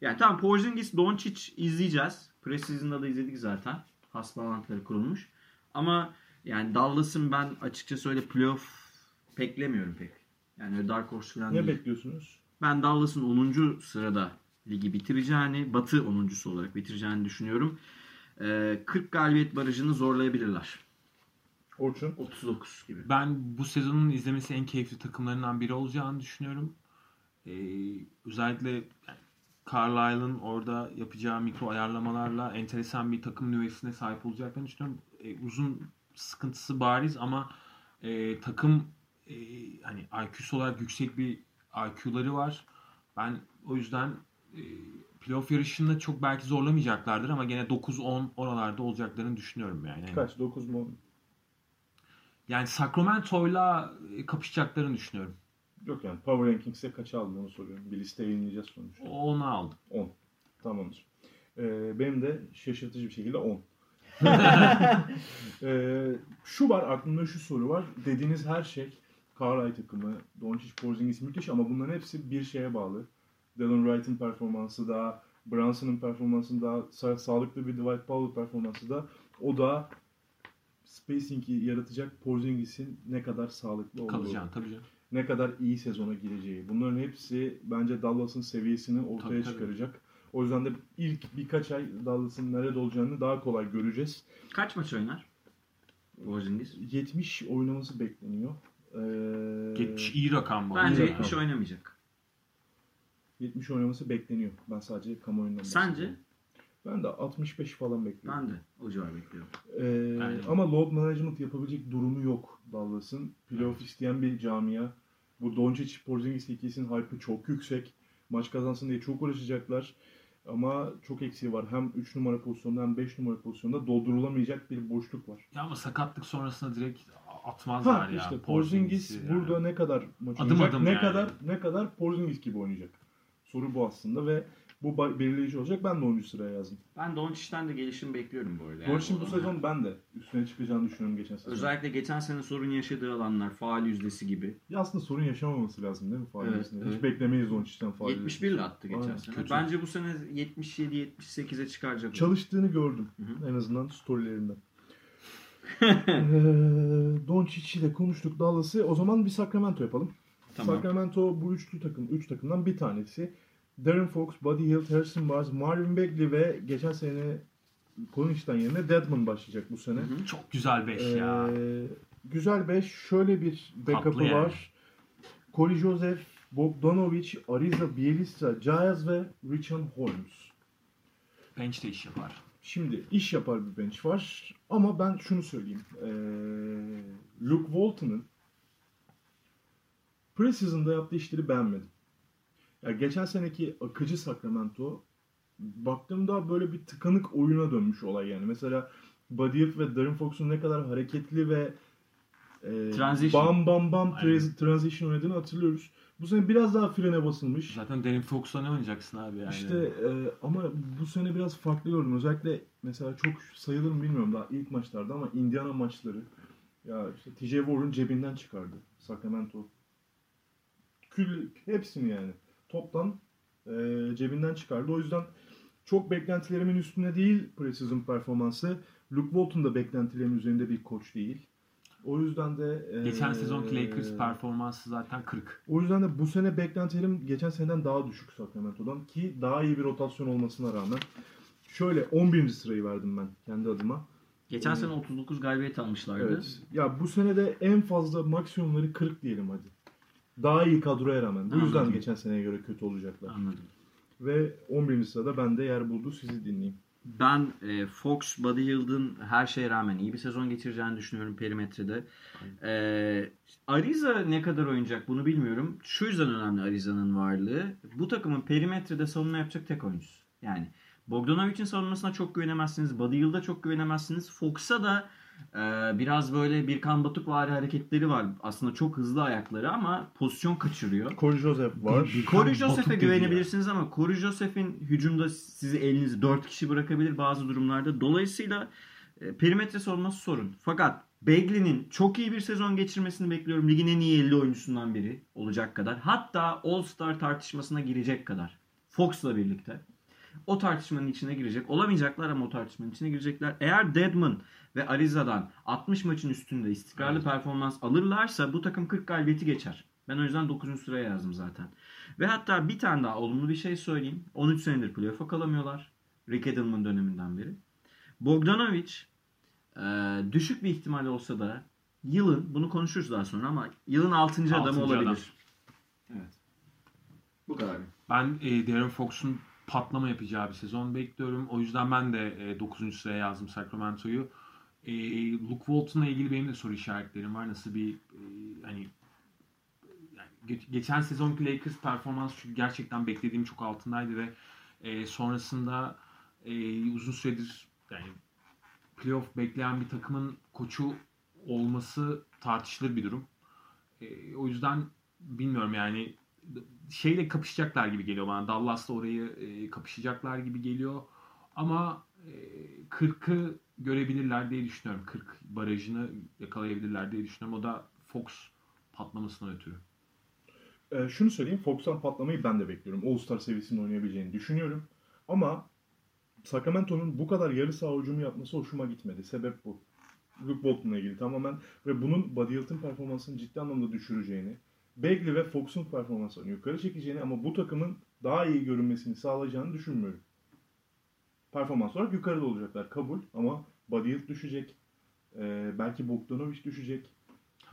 Yani tamam Porzingis, Doncic izleyeceğiz. Preseason'da da izledik zaten. Has bağlantıları kurulmuş. Ama yani Dallas'ın ben açıkçası öyle playoff beklemiyorum pek. Yani öyle Dark Horse falan Ne değil. bekliyorsunuz? Ben Dallas'ın 10. sırada ligi bitireceğini, Batı 10.sü olarak bitireceğini düşünüyorum. Ee, 40 galibiyet barajını zorlayabilirler. Orçun. 39 gibi. Ben bu sezonun izlemesi en keyifli takımlarından biri olacağını düşünüyorum. Ee, özellikle yani Carlisle'ın orada yapacağı mikro ayarlamalarla enteresan bir takım nüvesine sahip olacaklarını düşünüyorum. Ee, uzun sıkıntısı bariz ama e, takım e, hani IQ'su olarak yüksek bir IQ'ları var. Ben o yüzden e, playoff yarışında çok belki zorlamayacaklardır ama gene 9-10 oralarda olacaklarını düşünüyorum yani. Hani- Kaç? 9 mu? yani Sacramento'yla e, kapışacaklarını düşünüyorum. Yok yani Power Rankings'e kaç aldın onu soruyorum. Bir liste yayınlayacağız sonuçta. Onu aldım. 10. Tamamdır. Ee, benim de şaşırtıcı bir şekilde 10. ee, şu var aklımda şu soru var. Dediğiniz her şey Carlisle takımı, Doncic, Porzingis müthiş ama bunların hepsi bir şeye bağlı. Dylan Wright'ın performansı da, Brunson'ın performansı da, sa- sağlıklı bir Dwight Powell performansı da o da spacing'i yaratacak Porzingis'in ne kadar sağlıklı olduğu, Kalacağını tabii canım. Ne kadar iyi sezona gireceği. Bunların hepsi bence Dallas'ın seviyesini ortaya Tabii, tabii. çıkaracak. O yüzden de ilk birkaç ay Dallas'ın nerede olacağını daha kolay göreceğiz. Kaç maç oynar? Porzingis. 70 oynaması bekleniyor. Ee, 70 iyi rakam bu. Bence iyi 70 rakam. oynamayacak. 70 oynaması bekleniyor. Ben sadece kamuoyundan Sence? Ben de 65 falan bekliyorum. Ben de o civar bekliyorum. Ee, ama load management yapabilecek durumu yok Dallas'ın. Playoff isteyen bir camia. Bu Doncic Porzingis ikisinin hype'ı çok yüksek. Maç kazansın diye çok uğraşacaklar. Ama çok eksiği var. Hem 3 numara pozisyonda hem 5 numara pozisyonda doldurulamayacak bir boşluk var. Ya ama sakatlık sonrasında direkt atmazlar Ha ya. işte Porzingis yani. burada ne kadar maç Adım oynayacak, adım ne yani. kadar ne kadar Porzingis gibi oynayacak. Soru bu aslında ve bu belirleyici olacak. Ben de 10. sıraya yazdım. Ben Doncic'ten de gelişim bekliyorum bu arada. Yani Doncic'in bu sezon ben de üstüne çıkacağını düşünüyorum geçen sezon. Özellikle geçen sene sorun yaşadığı alanlar, faal yüzdesi gibi. Ya aslında sorun yaşamaması lazım değil mi faal Evet, yüzdesinde? evet. Hiç beklemeyiz Doncic'ten faal 71 ile attı geçen Aynen, sene. kötü. Bence bu sene 77-78'e çıkaracak. Çalıştığını gördüm. Hı En azından storylerinden. Ee, Doncic'i de konuştuk Dallas'ı. O zaman bir Sacramento yapalım. Tamam. Sacramento bu üçlü takım, üç takımdan bir tanesi. Darren Fox, Buddy Hield, Harrison Barnes, Marvin Bagley ve geçen sene Collins'ten yerine Deadman başlayacak bu sene. Çok güzel 5 ya. Ee, güzel 5. Şöyle bir backup'ı yani. var. Corey Joseph, Bogdanovic, Ariza Bielitsa, Giles ve Richard Holmes. Bench de iş yapar. Şimdi iş yapar bir bench var. Ama ben şunu söyleyeyim. Ee, Luke Walton'ın preseason'da yaptığı işleri beğenmedim. Ya geçen seneki akıcı Sacramento baktığımda böyle bir tıkanık oyuna dönmüş olay yani. Mesela Buddy Hield ve Darren Fox'un ne kadar hareketli ve e, Transition. bam bam bam Aynen. tra- transition oynadığını hatırlıyoruz. Bu sene biraz daha frene basılmış. Zaten Darren Fox'la ne oynayacaksın abi yani? İşte e, ama bu sene biraz farklı gördüm. Özellikle mesela çok sayılır mı bilmiyorum daha ilk maçlarda ama Indiana maçları ya işte TJ Warren cebinden çıkardı Sacramento. Kül hepsini yani toptan e, cebinden çıkardı. O yüzden çok beklentilerimin üstünde değil preseason performansı. Luke Walton da beklentilerimin üzerinde bir koç değil. O yüzden de e, Geçen sezonki Lakers performansı zaten 40. o yüzden de bu sene beklentilerim geçen seneden daha düşük Sacramento'dan ki daha iyi bir rotasyon olmasına rağmen şöyle 11. sırayı verdim ben kendi adıma. Geçen sene 39 galibiyet almışlardı. Evet. Ya bu sene de en fazla maksimumları 40 diyelim hadi. Daha iyi kadroya rağmen. Bu yüzden Anladım. geçen seneye göre kötü olacaklar. Anladım. Ve 11. sırada ben de yer buldu sizi dinleyeyim. Ben e, Fox, Buddy Hield'ın her şeye rağmen iyi bir sezon geçireceğini düşünüyorum perimetrede. E, Ariza ne kadar oynayacak bunu bilmiyorum. Şu yüzden önemli Ariza'nın varlığı. Bu takımın perimetrede savunma yapacak tek oyuncusu. Yani Bogdanovic'in savunmasına çok güvenemezsiniz. Buddy Hield'a çok güvenemezsiniz. Fox'a da e, biraz böyle bir kan batık vari hareketleri var. Aslında çok hızlı ayakları ama pozisyon kaçırıyor. Corey Joseph var. Corey Joseph'e güvenebilirsiniz ama Corey Joseph'in hücumda sizi elinizi 4 kişi bırakabilir bazı durumlarda. Dolayısıyla e, perimetre sorması sorun. Fakat Bagley'nin çok iyi bir sezon geçirmesini bekliyorum. Ligin en iyi 50 oyuncusundan biri olacak kadar. Hatta All-Star tartışmasına girecek kadar. Fox'la birlikte. O tartışmanın içine girecek. Olamayacaklar ama o tartışmanın içine girecekler. Eğer Deadman ve Ariza'dan 60 maçın üstünde istikrarlı Evet. performans alırlarsa bu takım 40 galibiyeti geçer. Ben o yüzden 9. sıraya yazdım zaten. Ve hatta bir tane daha olumlu bir şey söyleyeyim. 13 senedir playoff'a kalamıyorlar. Rick Edelman döneminden beri. Bogdanovic e, düşük bir ihtimal olsa da yılın, bunu konuşuruz daha sonra ama yılın 6. adamı Altıncı olabilir. adam. Evet. Bu kadar. Ben e, Darren Fox'un patlama yapacağı bir sezon bekliyorum. O yüzden ben de e, 9. sıraya yazdım Sacramento'yu. E, Luke Walton'la ilgili benim de soru işaretlerim var. Nasıl bir e, hani geçen sezonki Lakers performans çünkü gerçekten beklediğim çok altındaydı ve e, sonrasında e, uzun süredir yani playoff bekleyen bir takımın koçu olması tartışılır bir durum. E, o yüzden bilmiyorum yani şeyle kapışacaklar gibi geliyor bana. Dallas'la orayı e, kapışacaklar gibi geliyor. Ama e, 40'ı görebilirler diye düşünüyorum. 40 barajını yakalayabilirler diye düşünüyorum. O da Fox patlamasına ötürü. Ee, şunu söyleyeyim. Fox'tan patlamayı ben de bekliyorum. All-Star seviyesinde oynayabileceğini düşünüyorum. Ama Sacramento'nun bu kadar yarı saha hücumu yapması hoşuma gitmedi. Sebep bu. Luke Walton'la ilgili tamamen ve bunun Buddy Hield'ın performansını ciddi anlamda düşüreceğini, Bagley ve Fox'un performanslarını yukarı çekeceğini ama bu takımın daha iyi görünmesini sağlayacağını düşünmüyorum. Performans olarak yukarıda olacaklar kabul ama Hield düşecek. Ee, belki Bogdanovic düşecek.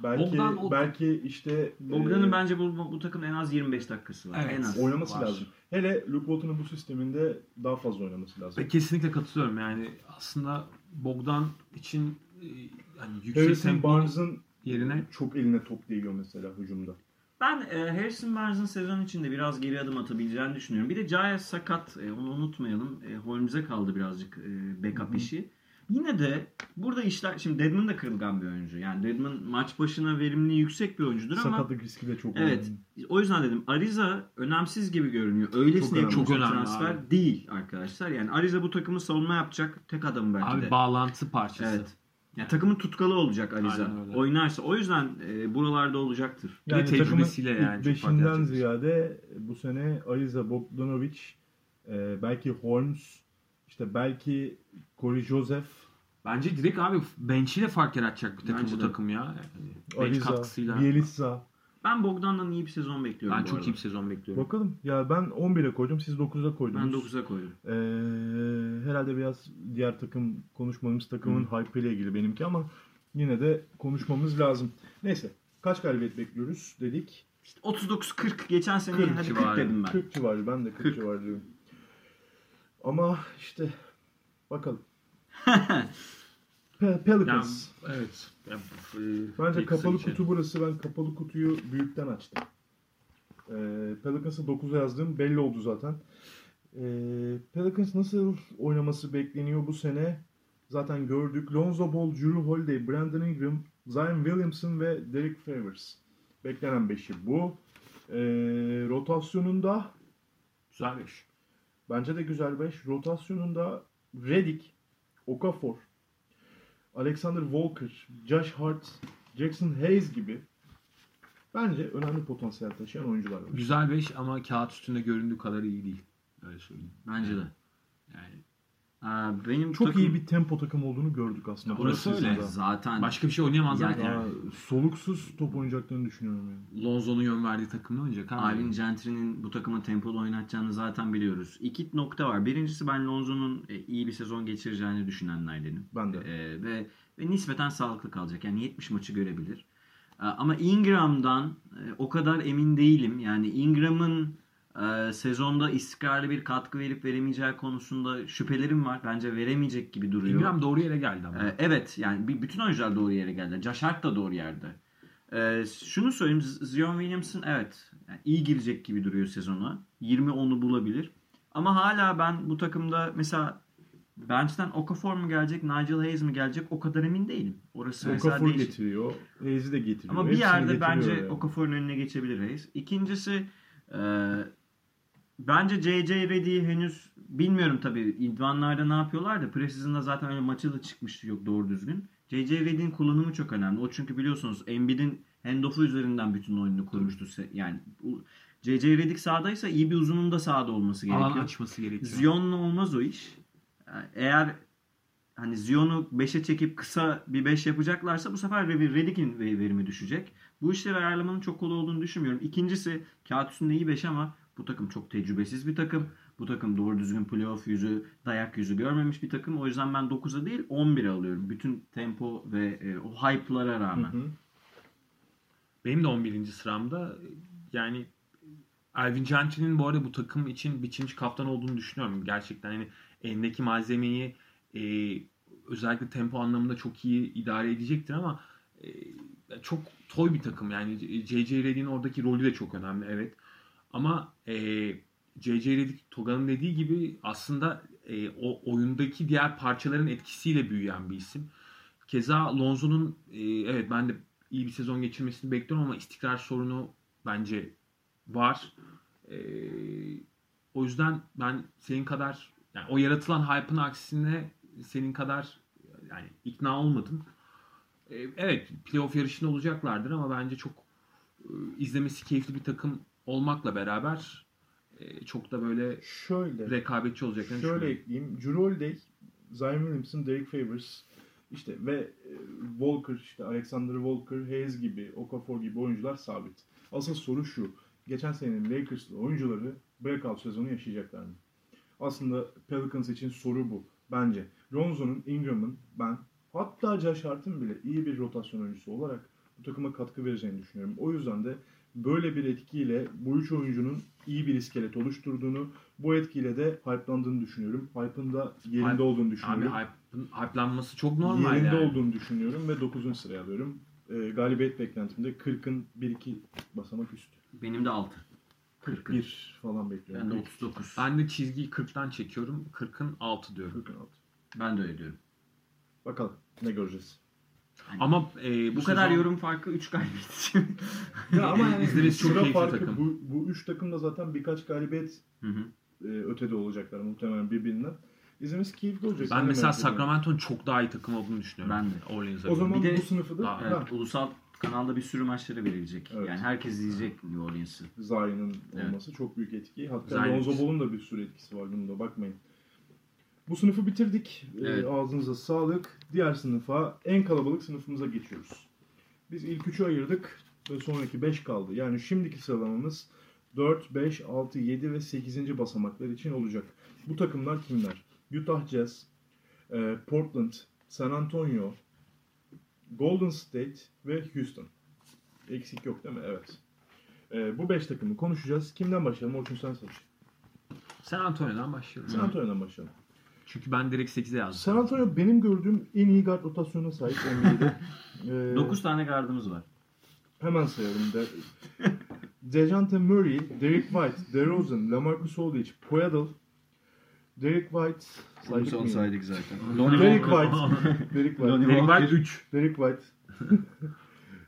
Belki Bogdan o- belki işte Bogdan'ın e, bence bu, bu takımda en az 25 dakikası var. Evet. En az. oynaması var. lazım. Hele Luke Walton'un bu sisteminde daha fazla oynaması lazım. Ve kesinlikle katılıyorum. Yani aslında Bogdan için e, hani yüksek Harrison tempo Barnes'ın yerine çok eline top değiyor mesela hücumda. Ben e, Harrison Barnes'ın sezon içinde biraz geri adım atabileceğini düşünüyorum. Bir de Giles sakat. E, onu unutmayalım. E, Holmes'e kaldı birazcık e, backup Hı hı. işi. Yine de burada işler... Şimdi Deadman da kırılgan bir oyuncu. Yani Deadman maç başına verimliliği yüksek bir oyuncudur ama... Sakatlık riski de çok Evet. O yüzden dedim Ariza önemsiz gibi görünüyor. Öylesine Çok önemli. çok önemli transfer abi. değil arkadaşlar. Yani Ariza bu takımı savunma yapacak tek adam belki abi de. bağlantı parçası. Evet. Yani takımın tutkalı olacak öyle. Oynarsa. O yüzden e, buralarda olacaktır. Bir Yani takımın tecrübesiyle ilk yani çok fark beşinden ziyade bu sene Ariza Bogdanovic, e, belki Holmes, işte belki Corey Joseph, Bence direkt abi bench'iyle fark yaratacak bir takım Bence bu de. takım ya. Yani katkısıyla. Bielitsa. Ben Bogdan'dan iyi bir sezon bekliyorum Ben çok arada. iyi bir sezon bekliyorum. Bakalım. Ya ben 11'e koydum. Siz 9'a koydunuz. Ben 9'a koydum. Ee, herhalde biraz diğer takım konuşmamız takımın hype ile ilgili benimki ama yine de konuşmamız lazım. Neyse. Kaç galibiyet bekliyoruz dedik. İşte 39-40 geçen sene 40 hadi 40 civarı. dedim ben. 40 civarı. Ben de 40, 40. civarı diyorum. Ama işte bakalım. Pe- Pelicans. Yani, evet. Yani, Bence kapalı geçelim. kutu burası. Ben kapalı kutuyu büyükten açtım. Ee, Pelicans'ı 9'a yazdım. Belli oldu zaten. Ee, Pelicans nasıl oynaması bekleniyor bu sene? Zaten gördük. Lonzo Ball, Drew Holiday, Brandon Ingram, Zion Williamson ve Derek Favors. Beklenen beşi bu. Ee, rotasyonunda Güzel iş. Bence de güzel 5. Rotasyonunda Redick, Okafor, Alexander Walker, Josh Hart, Jackson Hayes gibi bence önemli potansiyel taşıyan oyuncular var. Güzel 5 ama kağıt üstünde göründüğü kadar iyi değil. Öyle söyleyeyim. Bence de. Yani Aa, benim Çok takım... iyi bir tempo takım olduğunu gördük aslında. Orası bu öyle. Zaten başka bir şey oynayamazlar Yani-. Aa, soluksuz top oynayacaklarını düşünüyorum yani. Lonzo'nun yön verdiği takımda oynayacak. abi. Alvin Gentry'nin bu takımı tempolu oynatacağını zaten biliyoruz. İki nokta var. Birincisi ben Lonzo'nun e, iyi bir sezon geçireceğini düşünenlerdenim. Ben de. E, ve, ve nispeten sağlıklı kalacak. Yani 70 maçı görebilir. E, ama Ingram'dan e, o kadar emin değilim. Yani Ingram'ın e, sezonda istikrarlı bir katkı verip veremeyeceği konusunda şüphelerim var. Bence veremeyecek gibi duruyor. Ingram doğru yere geldi ama. Ee, evet yani bir- bütün oyuncular doğru yere geldi. Josh Hart da doğru yerde. Ee, şunu söyleyeyim Zion Williamson evet yani iyi girecek gibi duruyor sezona. 20-10'u bulabilir. Ama hala ben bu takımda mesela bench'ten Okafor mu gelecek, Nigel Hayes mi gelecek o kadar emin değilim. Orası mesela Okafor değişik. getiriyor. Hayes'i de getiriyor. Ama bir yerde bence yani. Okafor'un önüne geçebilir Hayes. İkincisi e, bence JJ Redick'i henüz bilmiyorum tabii idmanlarda ne yapıyorlar da preseason'da zaten öyle maçı da çıkmış yok doğru düzgün. JJ Redick'in kullanımı çok önemli. O çünkü biliyorsunuz Embiid'in handoff'u üzerinden bütün oyununu kurmuştu. Yani bu- JJ Redick sahadaysa iyi bir uzunun da sahada olması gerekiyor. Alan açması gerekiyor. Zion'la olmaz o iş. Yani Eğer hani Zion'u 5'e çekip kısa bir 5 yapacaklarsa bu sefer Re- Redick'in ve- verimi düşecek. Bu işleri ayarlamanın çok kolay olduğunu düşünmüyorum. İkincisi kağıt üstünde iyi 5 ama bu takım çok tecrübesiz bir takım. Bu takım doğru düzgün playoff yüzü, dayak yüzü görmemiş bir takım. O yüzden ben 9'a değil 11'e alıyorum. Bütün tempo ve e, o hype'lara rağmen. Hı hı. Benim de 11. sıramda yani Alvin Gentry'nin bu arada bu takım için biçimci kaptan olduğunu düşünüyorum. Gerçekten hani elindeki malzemeyi e, özellikle tempo anlamında çok iyi idare edecektir ama e, çok toy bir takım. Yani J.J. Redick'in oradaki rolü de çok önemli evet. Ama e, Toga'nın dediği gibi aslında e, o oyundaki diğer parçaların etkisiyle büyüyen bir isim. Keza Lonzo'nun e, evet ben de iyi bir sezon geçirmesini bekliyorum ama istikrar sorunu bence var. E, o yüzden ben senin kadar yani o yaratılan hype'ın aksine senin kadar yani ikna olmadım. E, evet playoff yarışında olacaklardır ama bence çok e, izlemesi keyifli bir takım olmakla beraber e, çok da böyle Şöyle. rekabetçi olacaklarını Şöyle ekleyeyim. Holiday, Zion Williamson, Derek Favors işte ve e, Walker işte Alexander Walker, Hayes gibi, Okafor gibi oyuncular sabit. Asıl soru şu. Geçen senenin Lakers'lı oyuncuları breakout sezonu yaşayacaklar mı? Aslında Pelicans için soru bu. Bence Lonzo'nun, Ingram'ın ben hatta Josh Hart'ın bile iyi bir rotasyon oyuncusu olarak bu takıma katkı vereceğini düşünüyorum. O yüzden de böyle bir etkiyle bu üç oyuncunun iyi bir iskelet oluşturduğunu, bu etkiyle de hype'landığını düşünüyorum. Hype'ın da yerinde Hype- olduğunu Abi düşünüyorum. hype'ın- hype'lanması çok normal yerinde yani. olduğunu düşünüyorum ve 9. sıraya alıyorum. E, galibiyet beklentimde 40'ın 1-2 basamak üstü. Benim de 6. 41 falan bekliyorum. Ben de 39. Ben de çizgiyi 40'tan çekiyorum. 40'ın 6 diyorum. 40'ın altı. Ben de öyle diyorum. Bakalım ne göreceğiz. Ama e, Bu, bu kadar sezon- yorum farkı 3 galibiyet için. Ya ama yani İzlemesi çok keyifli farkı takım. bu, bu üç takım da zaten birkaç galibiyet Hı hı. e, ötede olacaklar muhtemelen birbirinden. İzlemesi keyifli olacak. Ben mesela. Sacramento'nun çok daha iyi takım olduğunu düşünüyorum. Ben de. Orleans'a O zaman Bir de- bu sınıfı da Aa, Evet, ha, ulusal kanalda bir sürü maçları verilecek. Evet. Yani herkes izleyecek New Orleans'ı. Zion'ın Evet. olması çok büyük etki. Hatta Lonzo. Ball'un da bir sürü etkisi var bunda bakmayın. Bu sınıfı bitirdik. E, Evet. ağzınıza sağlık. Diğer sınıfa en kalabalık sınıfımıza geçiyoruz. Biz ilk üçü ayırdık. ve sonraki 5 kaldı. Yani şimdiki sıralamamız 4, 5, 6, 7 ve 8. basamaklar için olacak. Bu takımlar kimler? Utah Jazz, e, Portland, San Antonio, Golden State ve Houston. Eksik yok değil mi? Evet. E, bu 5 takımı konuşacağız. Kimden başlayalım? Orçun sen seç. San Antonio'dan başlıyorum. San Antonio'dan başlayalım. Çünkü ben direkt 8'e yazdım. San Antonio benim gördüğüm en iyi guard rotasyonuna sahip NBA'de. Ee, 9 tane gardımız var. Hemen sayalım. De Dejante Murray, Derek White, DeRozan, LaMarcus Aldridge, Poeltl, Derek White, saydık Son saydık zaten. Derek White, Derek White, Lonnie Derek. White 3. Derek White,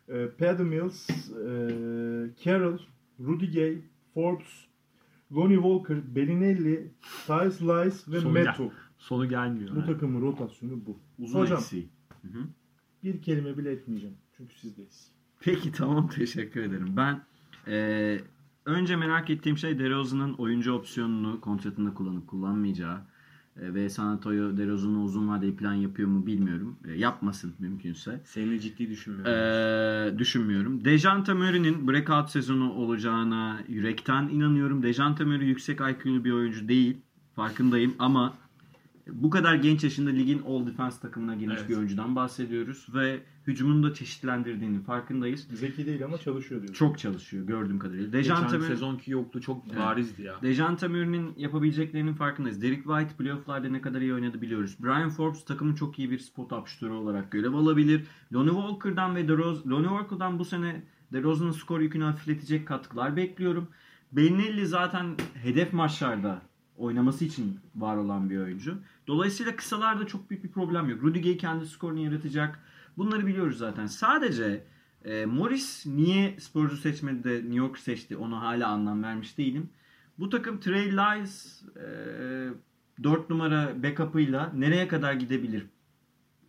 e, Patty Mills, e, Carroll, Rudy Gay, Forbes, Lonnie Walker, Bellinelli, Tyus Lice ve Metu. Sonu gelmiyor. Bu takımın rotasyonu bu. Uzun Hocam. eksiği. Hı hı. Bir kelime bile etmeyeceğim. Çünkü sizdeyiz. Peki tamam teşekkür ederim. Ben eee, önce merak ettiğim şey DeRozan'ın oyuncu opsiyonunu kontratında kullanıp kullanmayacağı E, ve San Antonio DeRozan'ı uzun vadeli plan yapıyor mu bilmiyorum. E, yapmasın mümkünse. Seni ciddi düşünmüyorum. Ee, düşünmüyorum. Dejante Murray'nin breakout sezonu olacağına yürekten inanıyorum. Dejante Murray yüksek IQ'lu bir oyuncu değil. Farkındayım ama bu kadar genç yaşında ligin all defense takımına girmiş Evet. bir oyuncudan bahsediyoruz ve hücumunu da çeşitlendirdiğinin farkındayız. Zeki değil ama çalışıyor diyorsun. Çok çalışıyor gördüğüm kadarıyla. Geçen Dejante Murray sezonki yoktu çok Evet. barizdi ya. Dejante Murray'nin yapabileceklerinin farkındayız. Derek White playofflarda ne kadar iyi oynadı biliyoruz. Brian Forbes takımın çok iyi bir spot up şutörü olarak görev alabilir. Lonnie Walker'dan ve DeRozan, Lonnie Walker'dan bu sene DeRozan'ın skor yükünü hafifletecek katkılar bekliyorum. Bellinelli zaten hedef maçlarda oynaması için var olan bir oyuncu. Dolayısıyla kısalarda çok büyük bir problem yok. Rudy Gay kendi skorunu yaratacak. Bunları biliyoruz zaten. Sadece e, Morris niye Spurs'u seçmedi de New York seçti onu hala anlam vermiş değilim. Bu takım Trey Lyles e, 4 numara backup'ıyla nereye kadar gidebilir?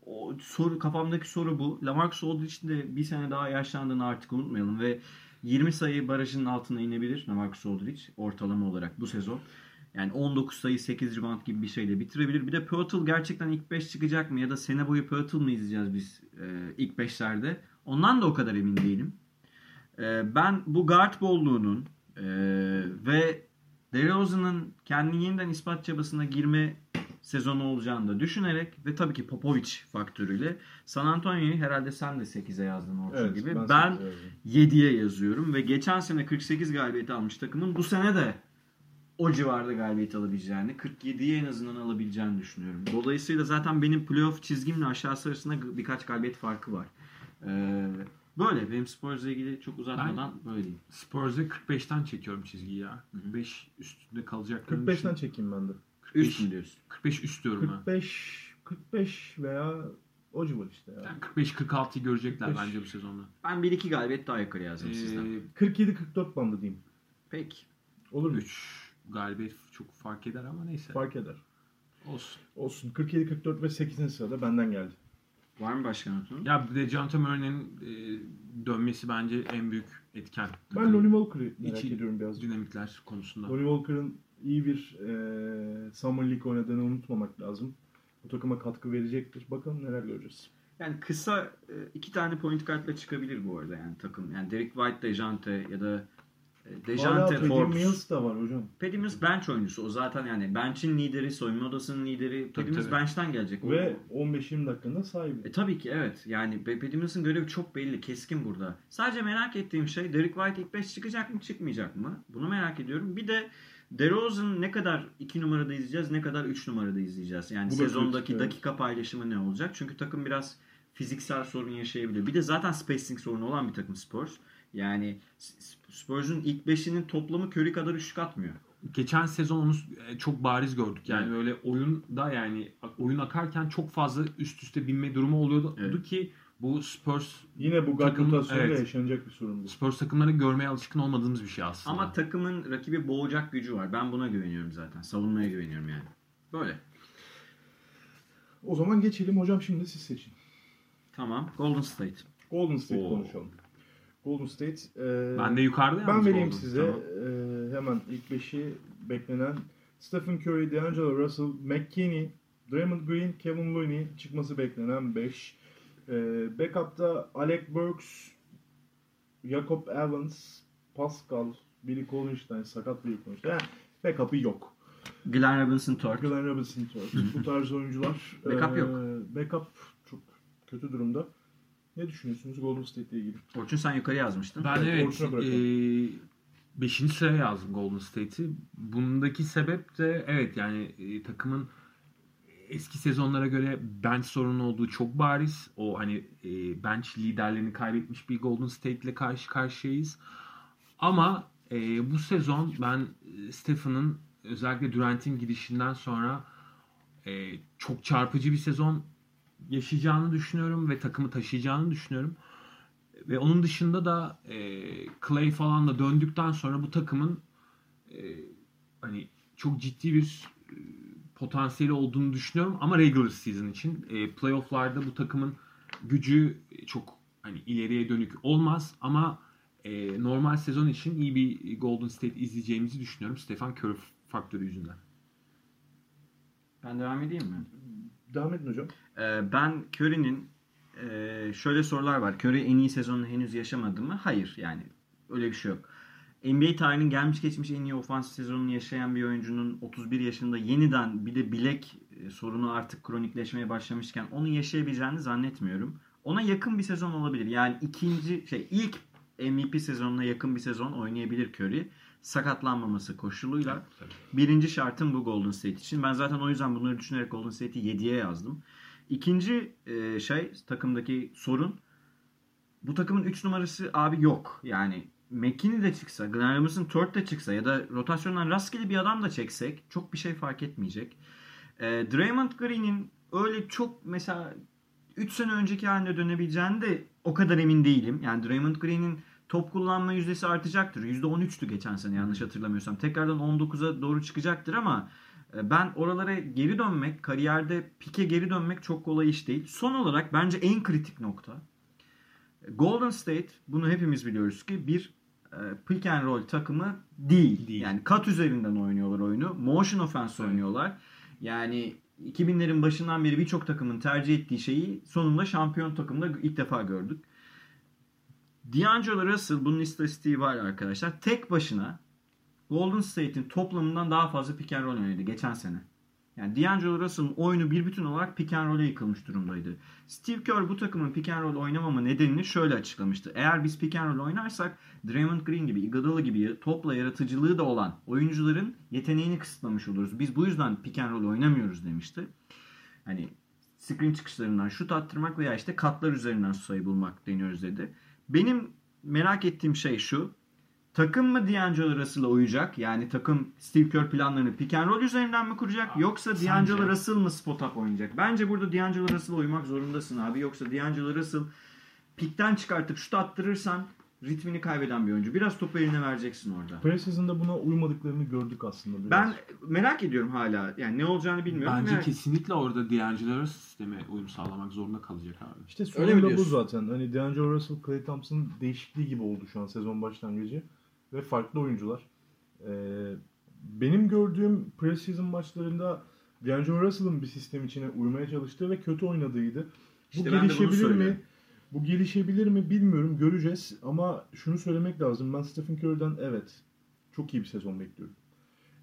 O soru kafamdaki soru bu. Lamarcus Aldridge'in de bir sene daha yaşlandığını artık unutmayalım ve 20 sayı barajının altına inebilir Lamarcus Aldridge ortalama olarak bu sezon. Yani 19 sayı 8 rebound gibi bir şeyle bitirebilir. Bir de Pirtle gerçekten ilk 5 çıkacak mı ya da sene boyu Pirtle mı izleyeceğiz biz e, ilk 5'lerde? Ondan da o kadar emin değilim. E, ben bu guard bolluğunun e, ve DeRozan'ın kendini yeniden ispat çabasına girme sezonu olacağını da düşünerek ve tabii ki Popovic faktörüyle San Antonio'yu herhalde sen de 8'e yazdın Orçun Evet, gibi. ben Ben, sekize yazdım. 7'ye yazıyorum ve geçen sene 48 galibiyet almış takımın bu sene de o civarda galibiyet alabileceğini, 47'ye en azından alabileceğini düşünüyorum. Dolayısıyla zaten benim playoff çizgimle aşağısı arasında birkaç galibiyet farkı var. Ee, böyle. Benim Spurs'la ilgili çok uzatmadan böyle diyeyim. Spurs'e 45'ten çekiyorum çizgiyi ya. 45 üstünde kalacaklarını 45'ten çekeyim ben de. Üst mü diyorsun? 45 üst diyorum ben. 45 45 veya o civar işte ya. Yani 45-46'yı görecekler 45. bence bu sezonda. Ben 1-2 galibiyet daha yukarı yazdım sizden. Ee, 47 44 bandı diyeyim. Peki. Olur mu? 3 galibiyet çok fark eder ama neyse. Fark eder. Olsun. Olsun. 47 44 ve 8. sırada benden geldi. Var mı başka notun? Ya bir de John Murray'nin e, dönmesi bence en büyük etken. Ben Lonnie Walker'ı merak ediyorum birazcık. dinamikler konusunda. Lonnie Walker'ın iyi bir e, Summer League oynadığını unutmamak lazım. Bu takıma katkı verecektir. Bakalım neler göreceğiz. Yani kısa e, iki tane point kartla çıkabilir bu arada yani takım. Yani Derek White, Dejante ya da Dejante, Patty Forbes. Mills da var hocam. Patty Mills bench oyuncusu. O zaten yani bench'in lideri, soyunma odasının lideri. Tabii, Mills tabii. bench'ten gelecek. Ve 15-20 dakikanın sahibi. E, tabii ki evet. Yani Patty Mills'ın görevi çok belli, keskin burada. Sadece merak ettiğim şey Derek White ilk 5 çıkacak mı, çıkmayacak mı? Bunu merak ediyorum. Bir de DeRozan ne kadar 2 numarada izleyeceğiz, ne kadar 3 numarada izleyeceğiz? Yani Bu da sezondaki evet. dakika paylaşımı ne olacak? Çünkü takım biraz fiziksel sorun yaşayabilir. Bir de zaten spacing sorunu olan bir takım Spurs. Yani Spurs'un ilk 5'inin toplamı Curry kadar üçlük atmıyor. Geçen sezon onu e, çok bariz gördük. Yani Evet. öyle oyunda yani oyun akarken çok fazla üst üste binme durumu oluyordu Evet. ki bu Spurs Yine bu guard Takım- rotasyonuyla evet. yaşanacak bir sorun bu. Spurs takımları görmeye alışkın olmadığımız bir şey aslında. Ama takımın rakibi boğacak gücü var. Ben buna güveniyorum zaten. Savunmaya güveniyorum yani. Böyle. O zaman geçelim hocam şimdi siz seçin. Tamam. Golden State. Golden State Oo. konuşalım. Golden State. e, ben de yukarıda ben vereyim oldum. size Tamam. e, hemen ilk beşi beklenen Stephen Curry, D'Angelo Russell, McKinney, Draymond Green, Kevin Looney çıkması beklenen 5. E, backup'ta Alec Burks, Jacob Evans, Pascal, Billy Collinstein, sakat Billy Collinstein. Yani backup'ı yok. Glenn Robinson Third. Glenn Robinson Third. Bu tarz oyuncular. Backup eee, yok. Backup çok kötü durumda. Ne düşünüyorsunuz Golden State ile ilgili? Orçun sen yukarı yazmıştın. Ben Evet, evet bırakalım. 5. sıraya yazdım Golden State'i. Bundaki sebep de evet yani e, takımın eski sezonlara göre bench sorunu olduğu çok bariz. O hani e, bench liderlerini kaybetmiş bir Golden State ile karşı karşıyayız. Ama e, bu sezon ben e, Stephen'ın özellikle Durant'in gidişinden sonra e, çok çarpıcı bir sezon yaşayacağını düşünüyorum ve takımı taşıyacağını düşünüyorum. Ve onun dışında da e, Clay falan da döndükten sonra bu takımın e, hani çok ciddi bir e, potansiyeli olduğunu düşünüyorum ama regular season için e, playoff'larda bu takımın gücü çok hani ileriye dönük olmaz ama e, normal sezon için iyi bir Golden State izleyeceğimizi düşünüyorum Stephen Curry faktörü yüzünden. Ben devam edeyim mi? Devam edin hocam. Ee, ben Curry'nin e, şöyle sorular var. Curry en iyi sezonunu henüz yaşamadı mı? Hayır yani öyle bir şey yok. NBA tarihinin gelmiş geçmiş en iyi ofansif sezonunu yaşayan bir oyuncunun 31 yaşında yeniden bir de bilek e, sorunu artık kronikleşmeye başlamışken onu yaşayabileceğini zannetmiyorum. Ona yakın bir sezon olabilir. Yani ikinci şey ilk MVP sezonuna yakın bir sezon oynayabilir Curry. Sakatlanmaması koşuluyla. Birinci şartım bu Golden State için. Ben zaten o yüzden bunları düşünerek Golden State'i 7'ye yazdım. İkinci e, şey takımdaki sorun bu takımın 3 numarası abi yok. Yani McKinney de çıksa, Glenn Robinson Third de çıksa ya da rotasyondan rastgele bir adam da çeksek çok bir şey fark etmeyecek. E, Draymond Green'in öyle çok mesela 3 sene önceki haline dönebileceğini de o kadar emin değilim. Yani Draymond Green'in top kullanma yüzdesi artacaktır. %13'tü geçen sene yanlış hatırlamıyorsam. Tekrardan 19'a doğru çıkacaktır ama e, ben oralara geri dönmek, kariyerde pike geri dönmek çok kolay iş değil. Son olarak bence en kritik nokta. Golden State, bunu hepimiz biliyoruz ki bir e, pick and roll takımı değil. Değil. Yani kat üzerinden oynuyorlar oyunu. Motion offense Evet. oynuyorlar. Yani 2000'lerin başından beri birçok takımın tercih ettiği şeyi sonunda şampiyon takımda ilk defa gördük. D'Angelo Russell bunun istatistiği var arkadaşlar. Tek başına Golden State'in toplamından daha fazla pick and roll oynadı geçen sene. Yani D'Angelo Russell'ın oyunu bir bütün olarak pick and roll'e yıkılmış durumdaydı. Steve Kerr bu takımın pick and roll oynamama nedenini şöyle açıklamıştı. Eğer biz pick and roll oynarsak Draymond Green gibi, Iguodala gibi topla yaratıcılığı da olan oyuncuların yeteneğini kısıtlamış oluruz. Biz bu yüzden pick and roll oynamıyoruz demişti. Hani screen çıkışlarından şut attırmak veya işte katlar üzerinden sayı bulmak deniyoruz dedi. Benim merak ettiğim şey şu. Takım mı D'Angelo Russell'a uyacak? Yani takım Steve Kerr planlarını pick and roll üzerinden mi kuracak? Yoksa Sence? D'Angelo Russell mı spot up oynayacak? Bence burada D'Angelo Russell'a uymak zorundasın abi. Yoksa D'Angelo Russell pikten çıkartıp şut attırırsan ritmini kaybeden bir oyuncu. Biraz topu eline vereceksin orada. Preseason'da buna uymadıklarını gördük aslında biraz. Ben merak ediyorum hala. Yani ne olacağını bilmiyorum. Bence Merak- kesinlikle orada D'Angelo sisteme uyum sağlamak zorunda kalacak abi. İşte sorun da bu zaten. Hani D'Angelo Russell, Klay Thompson değişikliği gibi oldu şu an sezon başlangıcı. Ve farklı oyuncular. Ee, benim gördüğüm preseason maçlarında D'Angelo Russell'ın bir sistem içine uymaya çalıştığı ve kötü oynadığıydı. Bu İşte bunu gelişebilir mi? Bu gelişebilir mi bilmiyorum. Göreceğiz. Ama şunu söylemek lazım. Ben Stephen Curry'den evet çok iyi bir sezon bekliyorum.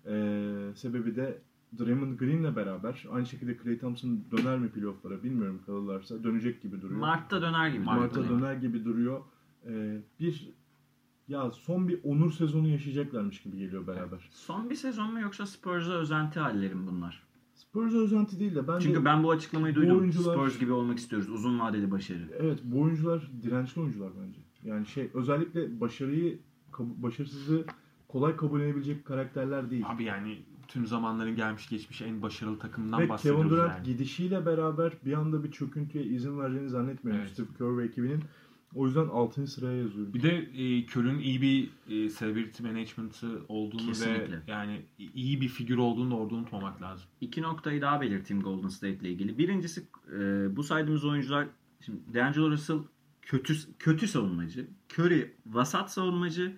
Ee, sebebi de Draymond Green'le beraber aynı şekilde Klay Thompson döner mi playoff'lara bilmiyorum kalırlarsa dönecek gibi duruyor. Mart'ta döner gibi. Mart'a duruyor. döner gibi duruyor. Ee, bir ya son bir onur sezonu yaşayacaklarmış gibi geliyor beraber. Son bir sezon mu yoksa Spurs'a özenti hallerim bunlar? Spurs özenti değil de bence Çünkü ben bu açıklamayı bu duydum. oyuncular- Spurs gibi olmak istiyoruz. Uzun vadeli başarı. evet bu oyuncular dirençli oyuncular bence. Yani şey özellikle başarıyı başarısızlığı kolay kabul edebilecek karakterler değil. Abi yani tüm zamanların gelmiş geçmiş en başarılı takımından Ve bahsediyoruz Kevin Durant yani. gidişiyle beraber bir anda bir çöküntüye izin vereceğini zannetmiyorum Evet. Steve Kerr ve ekibinin. O yüzden 6. sıraya yazıyorum. Bir de e, Kör'ün iyi bir e, celebrity management'ı olduğunu Kesinlikle. ve yani iyi bir figür olduğunu da orada unutmamak lazım. İki noktayı daha belirteyim Golden State ile ilgili. Birincisi e, bu saydığımız oyuncular şimdi D'Angelo Russell kötü kötü savunmacı. Curry vasat savunmacı.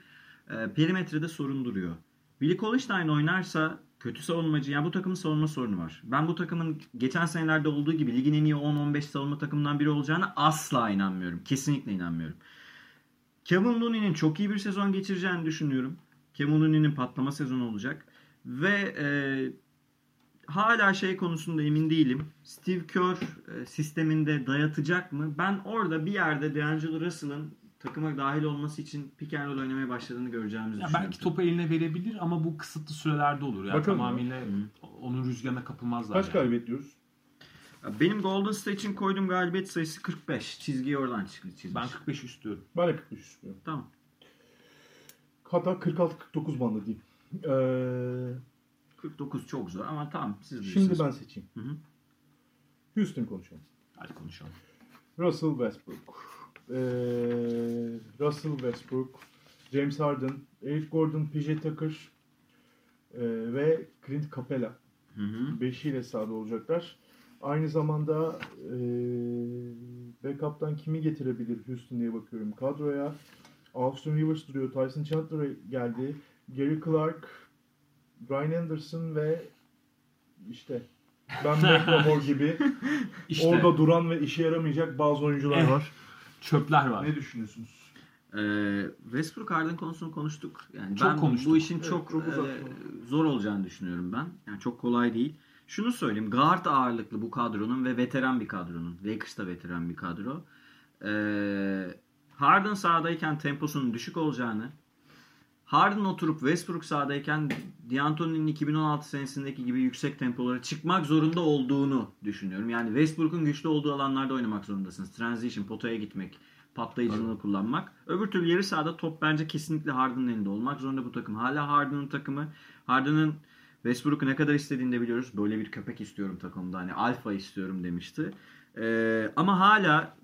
E, perimetrede sorun duruyor. Billy Collinstein oynarsa kötü savunmacı. Yani bu takımın savunma sorunu var. Ben bu takımın geçen senelerde olduğu gibi ligin en iyi 10-15 savunma takımından biri olacağına asla inanmıyorum. Kesinlikle inanmıyorum. Kevin Looney'nin çok iyi bir sezon geçireceğini düşünüyorum. Kevin Looney'nin patlama sezonu olacak. Ve e, hala şey konusunda emin değilim. Steve Kerr e, sisteminde dayatacak mı? Ben orada bir yerde D'Angelo Russell'ın takıma dahil olması için pick and roll oynamaya başladığını göreceğimizi Ya düşünüyorum. belki topu eline verebilir ama bu kısıtlı sürelerde olur. Yani Bakalım. tamamıyla onun rüzgarına kapılmazlar. Kaç yani. galibiyet diyoruz? Benim Golden State için koyduğum galibiyet sayısı 45. Çizgiyi oradan çıktı. Çizmiş. Ben 45 istiyorum. Ben de 45 istiyorum. Tamam. Hatta 46-49 bandı diyeyim. Ee, 49 çok zor ama tamam siz şimdi ben seçeyim. Hı hı. Houston konuşalım. Hadi konuşalım. Russell Westbrook. Ee, Russell Westbrook, James Harden, Eric Gordon, PJ Tucker ee, ve Clint Capella. Hı hı. Beşiyle sahada olacaklar. Aynı zamanda ee, backup'tan kimi getirebilir Houston diye bakıyorum kadroya. Austin Rivers duruyor. Tyson Chandler geldi. Gary Clark, Brian Anderson ve işte Ben McLemore gibi İşte orada duran ve işe yaramayacak bazı oyuncular var. çöpler var. Ne düşünüyorsunuz? Ee, Westbrook Harden konusunu konuştuk. Yani Çok ben konuştuk. bu işin Evet, çok, çok e, zor olacağını düşünüyorum ben. Yani çok kolay değil. Şunu söyleyeyim. Guard ağırlıklı bu kadronun ve veteran bir kadronun. Lakers da veteran bir kadro. Ee, Harden sahadayken temposunun düşük olacağını, Harden oturup Westbrook sahadayken D'Antoni'nin 2016 senesindeki gibi yüksek tempolara çıkmak zorunda olduğunu düşünüyorum. Yani Westbrook'un güçlü olduğu alanlarda oynamak zorundasınız. Transition, potaya gitmek, patlayıcılığı kullanmak. Öbür türlü yarı sahada top bence kesinlikle Harden'ın elinde olmak zorunda bu takım. Hala Harden'ın takımı. Harden'ın Westbrook'u ne kadar istediğini de biliyoruz. Böyle bir köpek istiyorum takımda. Hani alfa istiyorum demişti. Ee, ama hala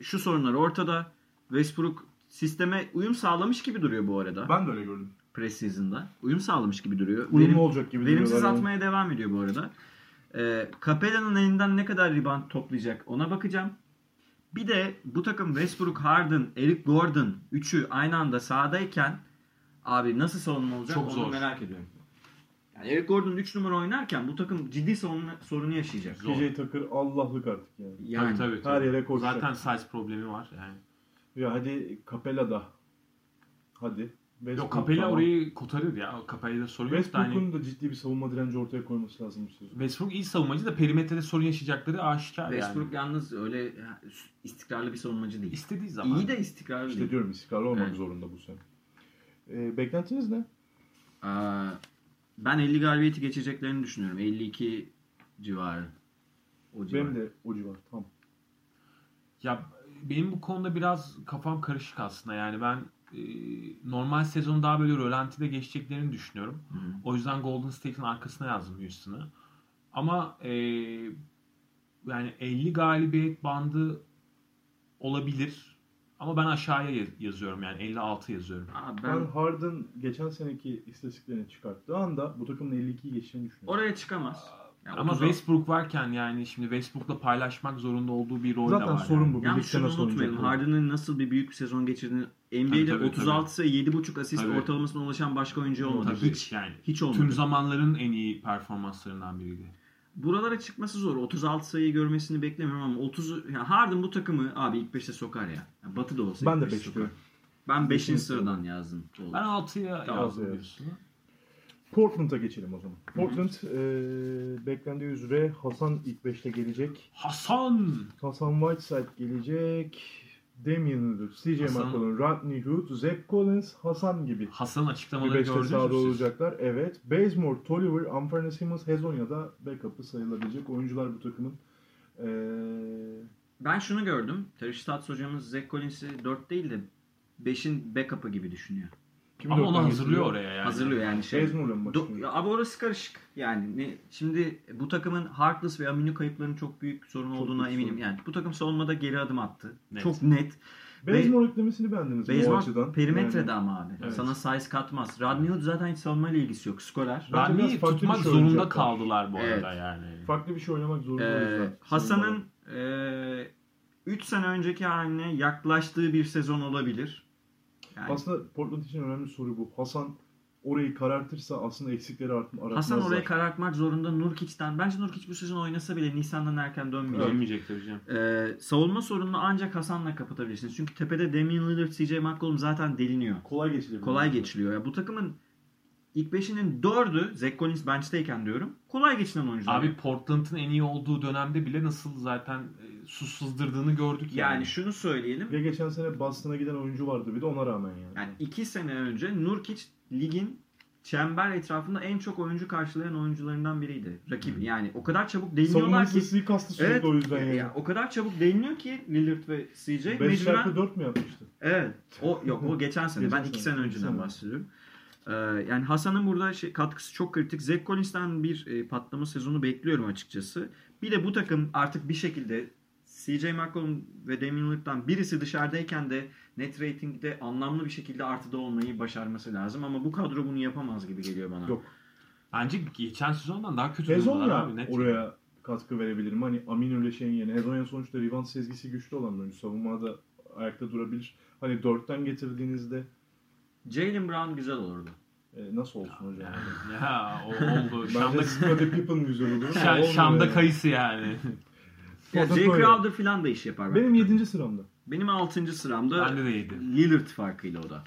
şu sorunlar ortada. Westbrook sisteme uyum sağlamış gibi duruyor bu arada. Ben de öyle gördüm. Preseason'da. Uyum sağlamış gibi duruyor. Uyumlu Verim- olacak gibi Verimsiz duruyorlar yani. atmaya devam ediyor bu arada. Ee, Capella'nın elinden ne kadar rebound toplayacak ona bakacağım. Bir de bu takım Westbrook, Harden, Eric Gordon üçü aynı anda sahadayken abi nasıl savunma olacak Çok onu zor. merak ediyorum. Yani Eric Gordon 3 numara oynarken bu takım ciddi savunma sorunu yaşayacak. PJ Tucker Allah'lık artık yani. Yani tabii, tabii, tabii. her yere koşacak. Zaten size problemi var yani. Ya hadi Capella da. Hadi. Yok Westbrook Capella tamam. orayı kotarır ya. Capella'da sorun yok Westbrook'un da ciddi bir savunma direnci ortaya koyması lazım. Westbrook iyi savunmacı da perimetrede sorun yaşayacakları aşikar Westbrook yani. yalnız öyle istikrarlı bir savunmacı değil. İstediği zaman. İyi de istikrarlı İşte değil. diyorum istikrarlı olmak Evet. zorunda bu sene. Ee, beklentiniz ne? Aa, ben 50 galibiyeti geçeceklerini düşünüyorum. 52 civarı. O civar. Benim de o civar. Tamam. Ya benim bu konuda biraz kafam karışık aslında. Yani ben e, normal sezonu daha böyle rölantide geçeceklerini düşünüyorum. Hı hı. O yüzden Golden State'in arkasına yazdım Houston'ı. Ama e, yani 50 galibiyet bandı olabilir. Ama ben aşağıya yaz- yazıyorum yani 56 yazıyorum. Aa, Ben ben Harden geçen seneki istatistiklerini çıkarttığı anda bu takımın 52'yi geçeceğini düşünüyorum. oraya çıkamaz. Yani Ama 30 Westbrook varken yani şimdi Westbrook'la paylaşmak zorunda olduğu bir rol de Zaten var. sorun yani. bu. Birlikte şunu nasıl unutmayalım. Harden'ın nasıl bir büyük bir sezon geçirdiğini Tabii, NBA'de tabii, 36 sayı 7.5 asist Tabii. ortalamasına ulaşan başka oyuncu olmadı. Tabii, Hiç. yani Hiç olmadı. tüm zamanların en iyi performanslarından biriydi. Buralara çıkması zor. 36 sayıyı görmesini beklemiyorum ama 30 yani Harden bu takımı abi ilk 5'te sokar ya. Yani Batı da olsa Ben de beşe 5 sokar. diyorum. Ben 5. Kesinlikle. sıradan yazdım. Ben 6'ya Tamam, yazdım. Portland'a geçelim o zaman. Portland e, beklendiği üzere Hasan ilk 5'te gelecek. Hasan! Hasan Whiteside gelecek. Damian Lillard, CJ Hasan- McCollum, Rodney Hood, Zach Collins, Hasan gibi Hasan bir açıklamaları 5'te gördünüz mü sahada siz? olacaklar. Evet. Bazemore, Tolliver, Anthony Simmons, Hezonya'da backup'ı sayılabilecek oyuncular bu takımın. E, Ben şunu gördüm. Terry Stotts hocamız Zach Collins'i 4 değil de 5'in backup'ı gibi düşünüyor. Kimi Ama onu hazırlıyor oraya yani. Hazırlıyor yani şey. Mı Do- ya abi orası karışık. Yani ne, şimdi bu takımın Harkless ve Aminu kayıplarının çok büyük sorun Çok olduğuna büyük eminim. sorun. Yani bu takım savunmada geri adım attı. Net. Çok net. Bazemore eklemesini beğendiniz Bazemore açıdan? perimetrede Yani. ama abi. Evet. Sana size katmaz. Rodney Hood zaten hiç savunmayla ilgisi yok. Skorer. Farklı tutmak şey zorunda kaldılar bu Evet. arada yani. Farklı bir şey oynamak zorunda Ee. Hasan'ın 3 sene önceki haline yaklaştığı bir sezon olabilir. Yani Aslında Portland için önemli soru bu. Hasan orayı karartırsa aslında eksikleri art- aratmazlar. Hasan orayı karartmak zorunda Nurkic'ten. Bence Nurkic bu sezon oynasa bile Nisan'dan erken dönmeyecek. Dönmeyecek tabii canım. Ee, savunma sorununu ancak Hasan'la kapatabilirsiniz. Çünkü tepede Damian Lillard, CJ McCollum zaten deliniyor. kolay geçilir. Kolay geçiliyor. Ya bu takımın ilk beşinin dördü Zach Collins bench'teyken diyorum. Kolay geçilen oyuncular. Abi Portland'ın en iyi olduğu dönemde bile nasıl zaten e, su sızdırdığını gördük yani. yani şunu söyleyelim. Ve geçen sene Boston'a giden oyuncu vardı bir de ona rağmen yani. Yani iki sene önce Nurkic ligin çember etrafında en çok oyuncu karşılayan oyuncularından biriydi. Rakip yani o kadar çabuk Savunma deliniyorlar ki. listesi kastı sürekli Evet. o yüzden yani. Ya, o kadar çabuk deliniyor ki Lillard ve CJ 5 mecburen çarpı 4 mü yapmıştı? Evet. O yok o geçen sene. Geçen ben iki sene, sene iki önceden sene. bahsediyorum. Ee, yani Hasan'ın burada şey, katkısı çok kritik. Zach Collins'ten bir e, patlama sezonu bekliyorum açıkçası. Bir de bu takım artık bir şekilde CJ McCollum ve Damian Lillard'dan birisi dışarıdayken de net ratingde anlamlı bir şekilde artıda olmayı başarması lazım. Ama bu kadro bunu yapamaz gibi geliyor bana. Yok. Bence geçen sezondan daha kötü Hezon durumdalar ya abi. Net oraya katkı verebilirim. Hani Amin öyle şeyin yerine. Hezonyan sonuçta rebound sezgisi güçlü olan bir oyuncu. Savunmada ayakta durabilir. Hani 4'ten getirdiğinizde Jalen Brown güzel olurdu. e, nasıl olsun hocam? Yani. Ya o oldu. Şam'da, Bence Scottie Pippen güzel olur. ama Şa- olmuyor Şam'da yani. kayısı yani. Ya Jay. Crowder falan da iş yapar. Benim 7. sıramda. Benim 6. sıramda Bende de yedi. Lillard farkıyla o da.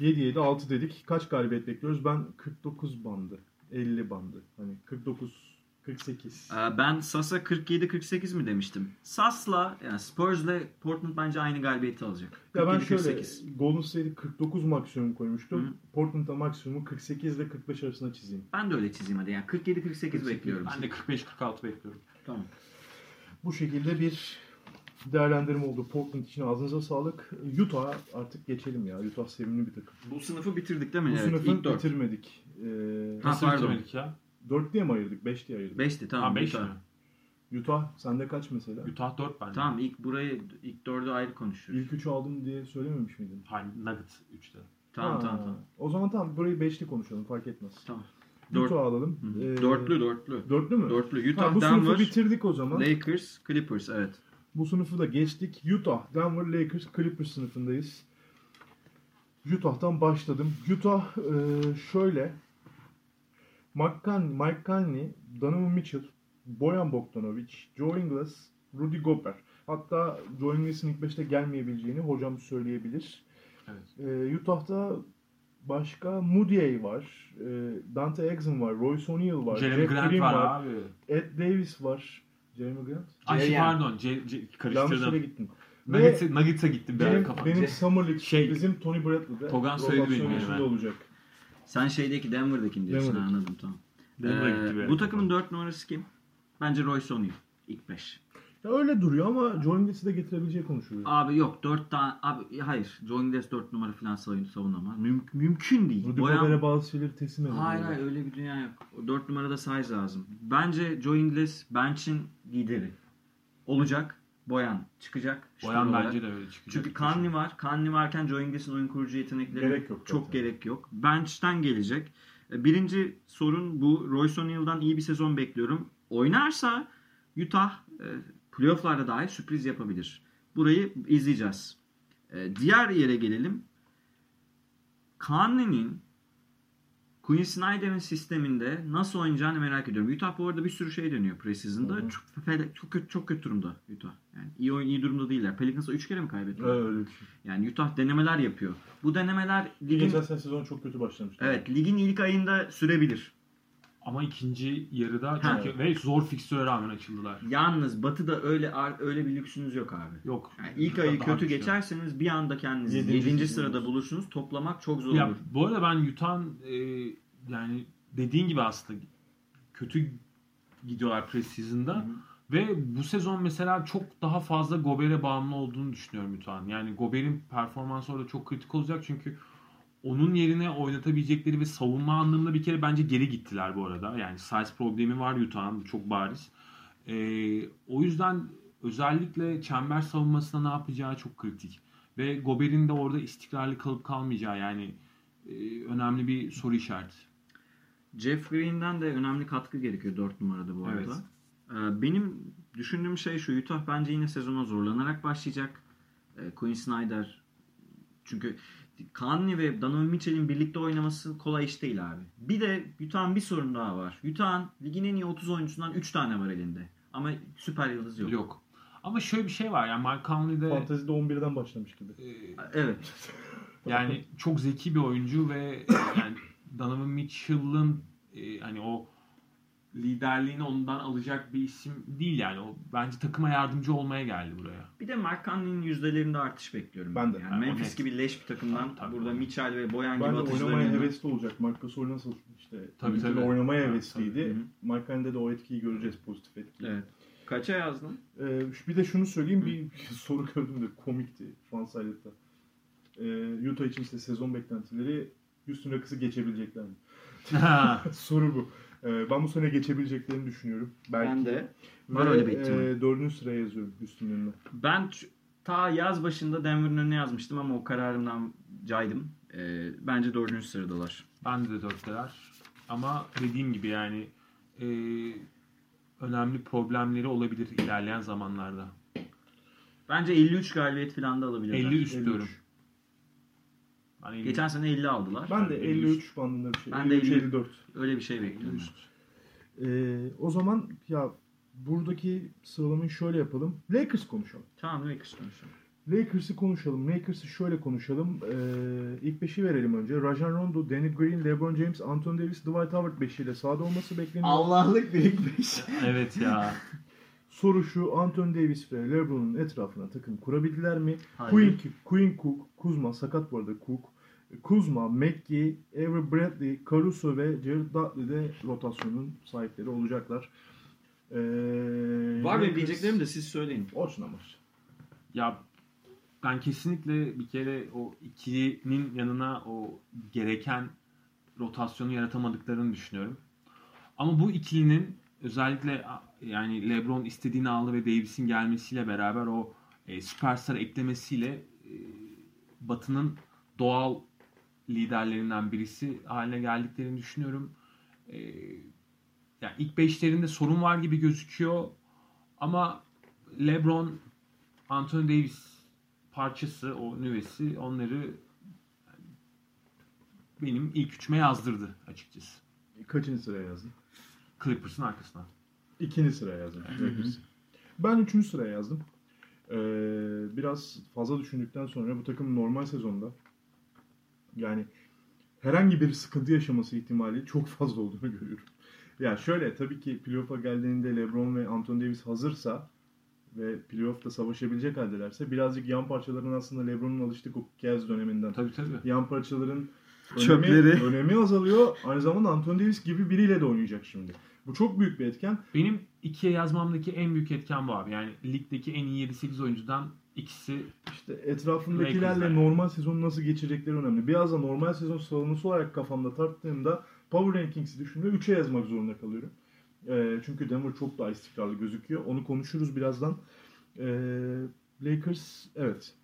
7 7 6 dedik. Kaç galibiyet bekliyoruz? Ben 49 bandı. 50 bandı. Hani 49 48. Ee, Ben Sas'a 47-48 mi demiştim? Sas'la yani Spurs'la Portland bence aynı galibiyeti alacak. Ya ben şöyle 47-48. Golden State'i 49 maksimum koymuştum. Hı. Portland'da maksimumu 48 ile 45 arasında çizeyim. Ben de öyle çizeyim hadi. Yani 47-48 bekliyorum. Ben de 45-46 bekliyorum. Tamam. Bu şekilde bir değerlendirme oldu. Portland için ağzınıza sağlık. Utah artık geçelim ya. Utah sevimli bir takım. Bu sınıfı bitirdik değil mi? Bu evet. sınıfı ilk bitirmedik. Ee, Ha, Nasıl pardon. bitirmedik ya? 4 diye mi ayırdık? 5 diye ayırdık. Beşti tamam. Ha 5 Utah. mi? Utah sende kaç mesela? Utah 4 bence. Tamam ilk burayı ilk dördü ayrı konuşuyoruz. İlk 3'ü aldım diye söylememiş miydin? Hayır Nuggets 3'te. Tamam Ha, tamam tamam. O zaman tamam burayı 5'li konuşalım fark etmez. Tamam. Dört, Utah alalım. Hı hı. Ee, dörtlü dörtlü. Dörtlü mü? Dörtlü. Ha, Utah, bu sınıfı Denver, bitirdik o zaman. Lakers, Clippers evet. Bu sınıfı da geçtik. Utah, Denver, Lakers, Clippers sınıfındayız. Utah'tan başladım. Utah e, şöyle. Mike Conley, Mike Conley, Donovan Mitchell, Boyan Bogdanovic, Joe Ingles, Rudy Gobert. Hatta Joe Ingles'in ilk 5'te gelmeyebileceğini hocam söyleyebilir. Evet. E, Utah'ta başka Moody var, e, Dante Exum var, Royce O'Neal var, Jeremy Jeff Grant Green var, abi. Ed Davis var. Jeremy Grant? Ay şey, pardon. C, C, Yanlış yere karıştırdım. gittim. Nuggets'e, Nuggets'e gittim benim, kafam. benim Summer League Şey, bizim Tony Bradley'de. Togan söyledi benim yerime. olacak. Sen şeydeki Denver'dakini diyorsun ha, Denver'daki. anladım tamam. Denver'a Ee, gitti bir bu takımın 4 numarası kim? Bence Royce O'Neal. İlk 5. Ya öyle duruyor ama Joe Ingles'i de getirebileceği konuşuluyor. Abi yok 4 tane abi hayır. Joe Ingles 4 numara falan savun- savunamaz. Müm- mümkün değil. Rudy Boyan- Gobert'e bazı şeyleri teslim ediyor. Hayır hayır öyle bir dünya yok. O 4 numarada size lazım. Bence Joe Ingles bench'in lideri. Olacak. Boyan çıkacak. Boyan olarak. bence de öyle çıkacak. Çünkü Conley var. Conley varken Joe Ingles'in oyun kurucu yetenekleri Gerek yok çok zaten. gerek yok. Bench'ten gelecek. E, Birinci sorun bu. Royce O'Neal'dan iyi bir sezon bekliyorum. Oynarsa Utah e, playoff'larda dahi sürpriz yapabilir. Burayı izleyeceğiz. E, Diğer yere gelelim. Conley'nin Quinn Snyder'in sisteminde nasıl oynayacağını merak ediyorum. Utah bu arada bir sürü şey deniyor preseason'da. Çok, çok kötü çok kötü durumda Utah. Yani iyi oyun iyi durumda değiller. Pelicans'a 3 kere mi kaybettiler? Evet, öyle. Yani Utah denemeler yapıyor. Bu denemeler ligin geçen sene sezon çok kötü başlamıştı. Evet, ligin ilk ayında sürebilir. Ama ikinci yarıda çünkü ve zor fikstüre rağmen açıldılar. Yalnız Batı'da öyle öyle bir lüksünüz yok abi. Yok. Yani ilk ayı kötü güçlü. geçerseniz bir anda kendinizi Yedinci 7. sırada bulursunuz. Toplamak çok zor Ya olur. bu arada ben Utah'ın e, yani dediğin gibi aslında kötü gidiyorlar preseason'da. Ve bu sezon mesela çok daha fazla Gober'e bağımlı olduğunu düşünüyorum Utah'ın. Yani Gober'in performansı orada çok kritik olacak çünkü onun yerine oynatabilecekleri ve savunma anlamında bir kere bence geri gittiler bu arada. Yani size problemi var Utah'ın çok bariz. Ee, o yüzden özellikle çember savunmasında ne yapacağı çok kritik. Ve Gober'in de orada istikrarlı kalıp kalmayacağı yani e, önemli bir soru işareti. Jeff Green'den de önemli katkı gerekiyor 4 numarada bu arada. Evet. Ee, Benim düşündüğüm şey şu. Utah bence yine sezona zorlanarak başlayacak. Ee, Quinn Snyder çünkü Conley ve Donovan Mitchell'in birlikte oynaması kolay iş değil abi. Bir de Utah'ın bir sorun daha var. Utah'ın ligin en iyi 30 oyuncusundan 3 tane var elinde. Ama süper yıldız yok. Yok. Ama şöyle bir şey var yani Mike Conley'de Fantezide 11'den başlamış gibi. e, Evet. yani çok zeki bir oyuncu ve yani Donovan Mitchell'ın e, hani o liderliğini ondan alacak bir isim değil yani. O bence takıma yardımcı olmaya geldi buraya. Bir de Mark Conley'nin yüzdelerinde artış bekliyorum. Ben de. Yani Memphis gibi leş bir takımdan Tabii, tabii. burada Mitchell ve Boyan gibi Ben de oynamaya atıcıların hevesli olacak. Marc Gasol nasıl işte Tabii, tabii, oynamaya Tabii, hevesliydi. tabii. Mike Conley'de de o etkiyi göreceğiz pozitif etkiyi. Evet. Kaça yazdın? Ee, bir de şunu söyleyeyim bir soru gördüm de komikti Fansided'da. Ee, Utah için işte sezon beklentileri Houston Rockets'ı geçebilecekler mi? soru bu. Ee, ben bu sene geçebileceklerini düşünüyorum. Belki. Ben de. Ve, Var öyle bir ihtimal. e, dördüncü sıraya yazıyorum önüne. Ben ta yaz başında Denver'ın önüne yazmıştım ama o kararımdan caydım. Ee, bence dördüncü sıradalar. Ben de dörtteler. Ama dediğim gibi yani e, önemli problemleri olabilir ilerleyen zamanlarda. Bence 53 galibiyet falan da alabilirler. 50 üst 53. diyorum. Ben 50 Geçen sene 50 aldılar. Ben de 53. 53 bandında bir şey. Ben de 53 50. 54. Öyle bir şey bekliyorum. Ee, o zaman ya buradaki sıralamayı şöyle yapalım. Lakers konuşalım. Tamam Lakers konuşalım. Lakers'ı konuşalım. Lakers'ı şöyle konuşalım. Ee, ilk beşi verelim önce. Rajon Rondo, Danny Green, LeBron James, Anthony Davis, Dwight Howard beşiyle sahada olması bekleniyor. Allah'lık bir ilk 5. Evet ya. Soru şu, Anthony Davis ve LeBron'un etrafına takım kurabildiler mi? Hayır. Quinn, Quinn Cook, Kuzma, sakat bu arada Cook, Kuzma, McGee, Avery Bradley, Caruso ve Jared Dudley de rotasyonun sahipleri olacaklar. Ee, Var Lakers- diyeceklerim de siz söyleyin. Orçun Amar. Ya ben kesinlikle bir kere o ikilinin yanına o gereken rotasyonu yaratamadıklarını düşünüyorum. Ama bu ikilinin özellikle yani LeBron istediğini aldı ve Davis'in gelmesiyle beraber o e, süperstar eklemesiyle e, Batı'nın doğal liderlerinden birisi haline geldiklerini düşünüyorum. E, yani ilk beşlerinde sorun var gibi gözüküyor ama LeBron Anthony Davis parçası, o nüvesi onları benim ilk üçüme yazdırdı açıkçası. Kaçıncı sıraya yazdın? Clippers'ın arkasına. İkinci sıraya yazdım. Ben üçüncü sıraya yazdım. Ee, biraz fazla düşündükten sonra bu takım normal sezonda yani herhangi bir sıkıntı yaşaması ihtimali çok fazla olduğunu görüyorum. Ya şöyle tabii ki playoff'a geldiğinde LeBron ve Anthony Davis hazırsa ve playoff'ta savaşabilecek haldelerse birazcık yan parçaların aslında LeBron'un alıştık o Cavs döneminden. Tabii tabii. Yan parçaların önemi, Çöpleri. önemi azalıyor. Aynı zamanda Anthony Davis gibi biriyle de oynayacak şimdi. Bu çok büyük bir etken. Benim ikiye yazmamdaki en büyük etken bu abi. Yani ligdeki en iyi 7-8 oyuncudan ikisi İşte etrafındakilerle Lakers'lar. normal sezonu nasıl geçirecekleri önemli. Biraz da normal sezon sıralaması olarak kafamda tarttığımda Power Rankings'i düşündüğümde 3'e yazmak zorunda kalıyorum. Ee, çünkü Denver çok daha istikrarlı gözüküyor. Onu konuşuruz birazdan. Ee, Lakers evet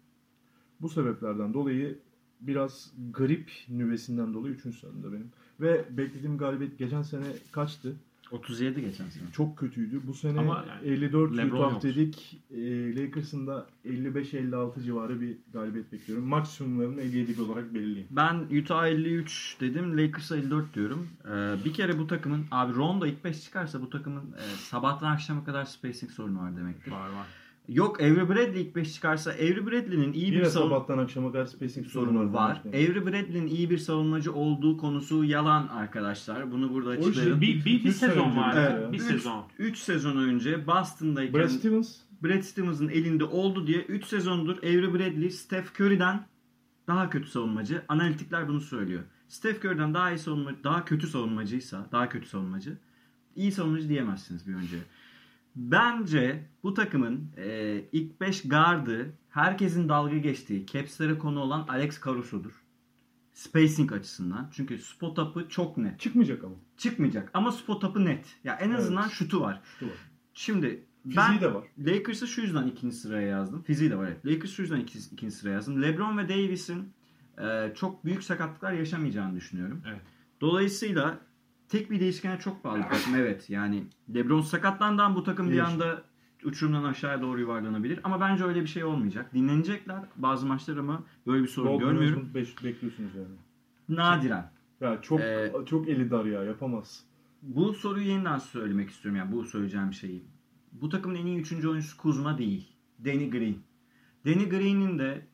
bu sebeplerden dolayı biraz garip nüvesinden dolayı 3. sırada benim. Ve beklediğim galibiyet geçen sene kaçtı? 37 geçen sene. Çok kötüydü. Bu sene Ama yani 54 LeBron Utah dedik. E, Lakers'ın da 55-56 civarı bir galibiyet bekliyorum. Maksimumlarını 57 olarak belirleyeyim. Ben Utah 53 dedim. Lakers'a 54 diyorum. Ee, bir kere bu takımın abi Rondo ilk 5 çıkarsa bu takımın e, sabahtan akşama kadar spacing sorunu var demektir. var var. Yok Avery Bradley ilk 5 çıkarsa Avery Bradley'nin iyi bir savun sabahtan akşama kadar spacing sorunu var. yani. Avery Bradley'nin iyi bir savunmacı olduğu konusu yalan arkadaşlar. Bunu burada O açıklayalım. Bir, bir, bir Üç sene sezon vardı. evet. Bir Üç- sezon. 3 sezon önce Boston'dayken Brad Stevens Brad Stevens'ın elinde oldu diye 3 sezondur Avery Bradley Steph Curry'den daha kötü savunmacı. Analitikler bunu söylüyor. Steph Curry'den daha iyi savunmacı, daha kötü savunmacıysa, daha kötü savunmacı, iyi savunmacı diyemezsiniz bir önce. Bence bu takımın e, ilk 5 gardı herkesin dalga geçtiği, caps'lere konu olan Alex Caruso'dur. Spacing açısından. Çünkü spot up'ı çok net. çıkmayacak ama. Çıkmayacak ama spot up'ı net. Ya en azından Evet. şutu var. Şu var. Şimdi Fiziği ben de var. Lakers'ı şu yüzden ikinci sıraya yazdım. Fiziği de var evet. Lakers'ı şu yüzden ikinci, ikinci sıraya yazdım. LeBron ve Davis'in e, çok büyük sakatlıklar yaşamayacağını düşünüyorum. Evet. Dolayısıyla tek bir değişkene çok bağlı takım. Evet yani LeBron sakatlandan bu takım bir Değişim. anda uçurumdan aşağıya doğru yuvarlanabilir. Ama bence öyle bir şey olmayacak. Dinlenecekler bazı maçlar ama böyle bir sorun Gold görmüyorum. beş- bekliyorsunuz yani. Nadiren. Ya çok Ee, çok eli dar ya yapamaz. Bu soruyu yeniden söylemek istiyorum yani bu söyleyeceğim şeyi. Bu takımın en iyi 3. oyuncusu Kuzma değil. Danny Green. Danny Green'in de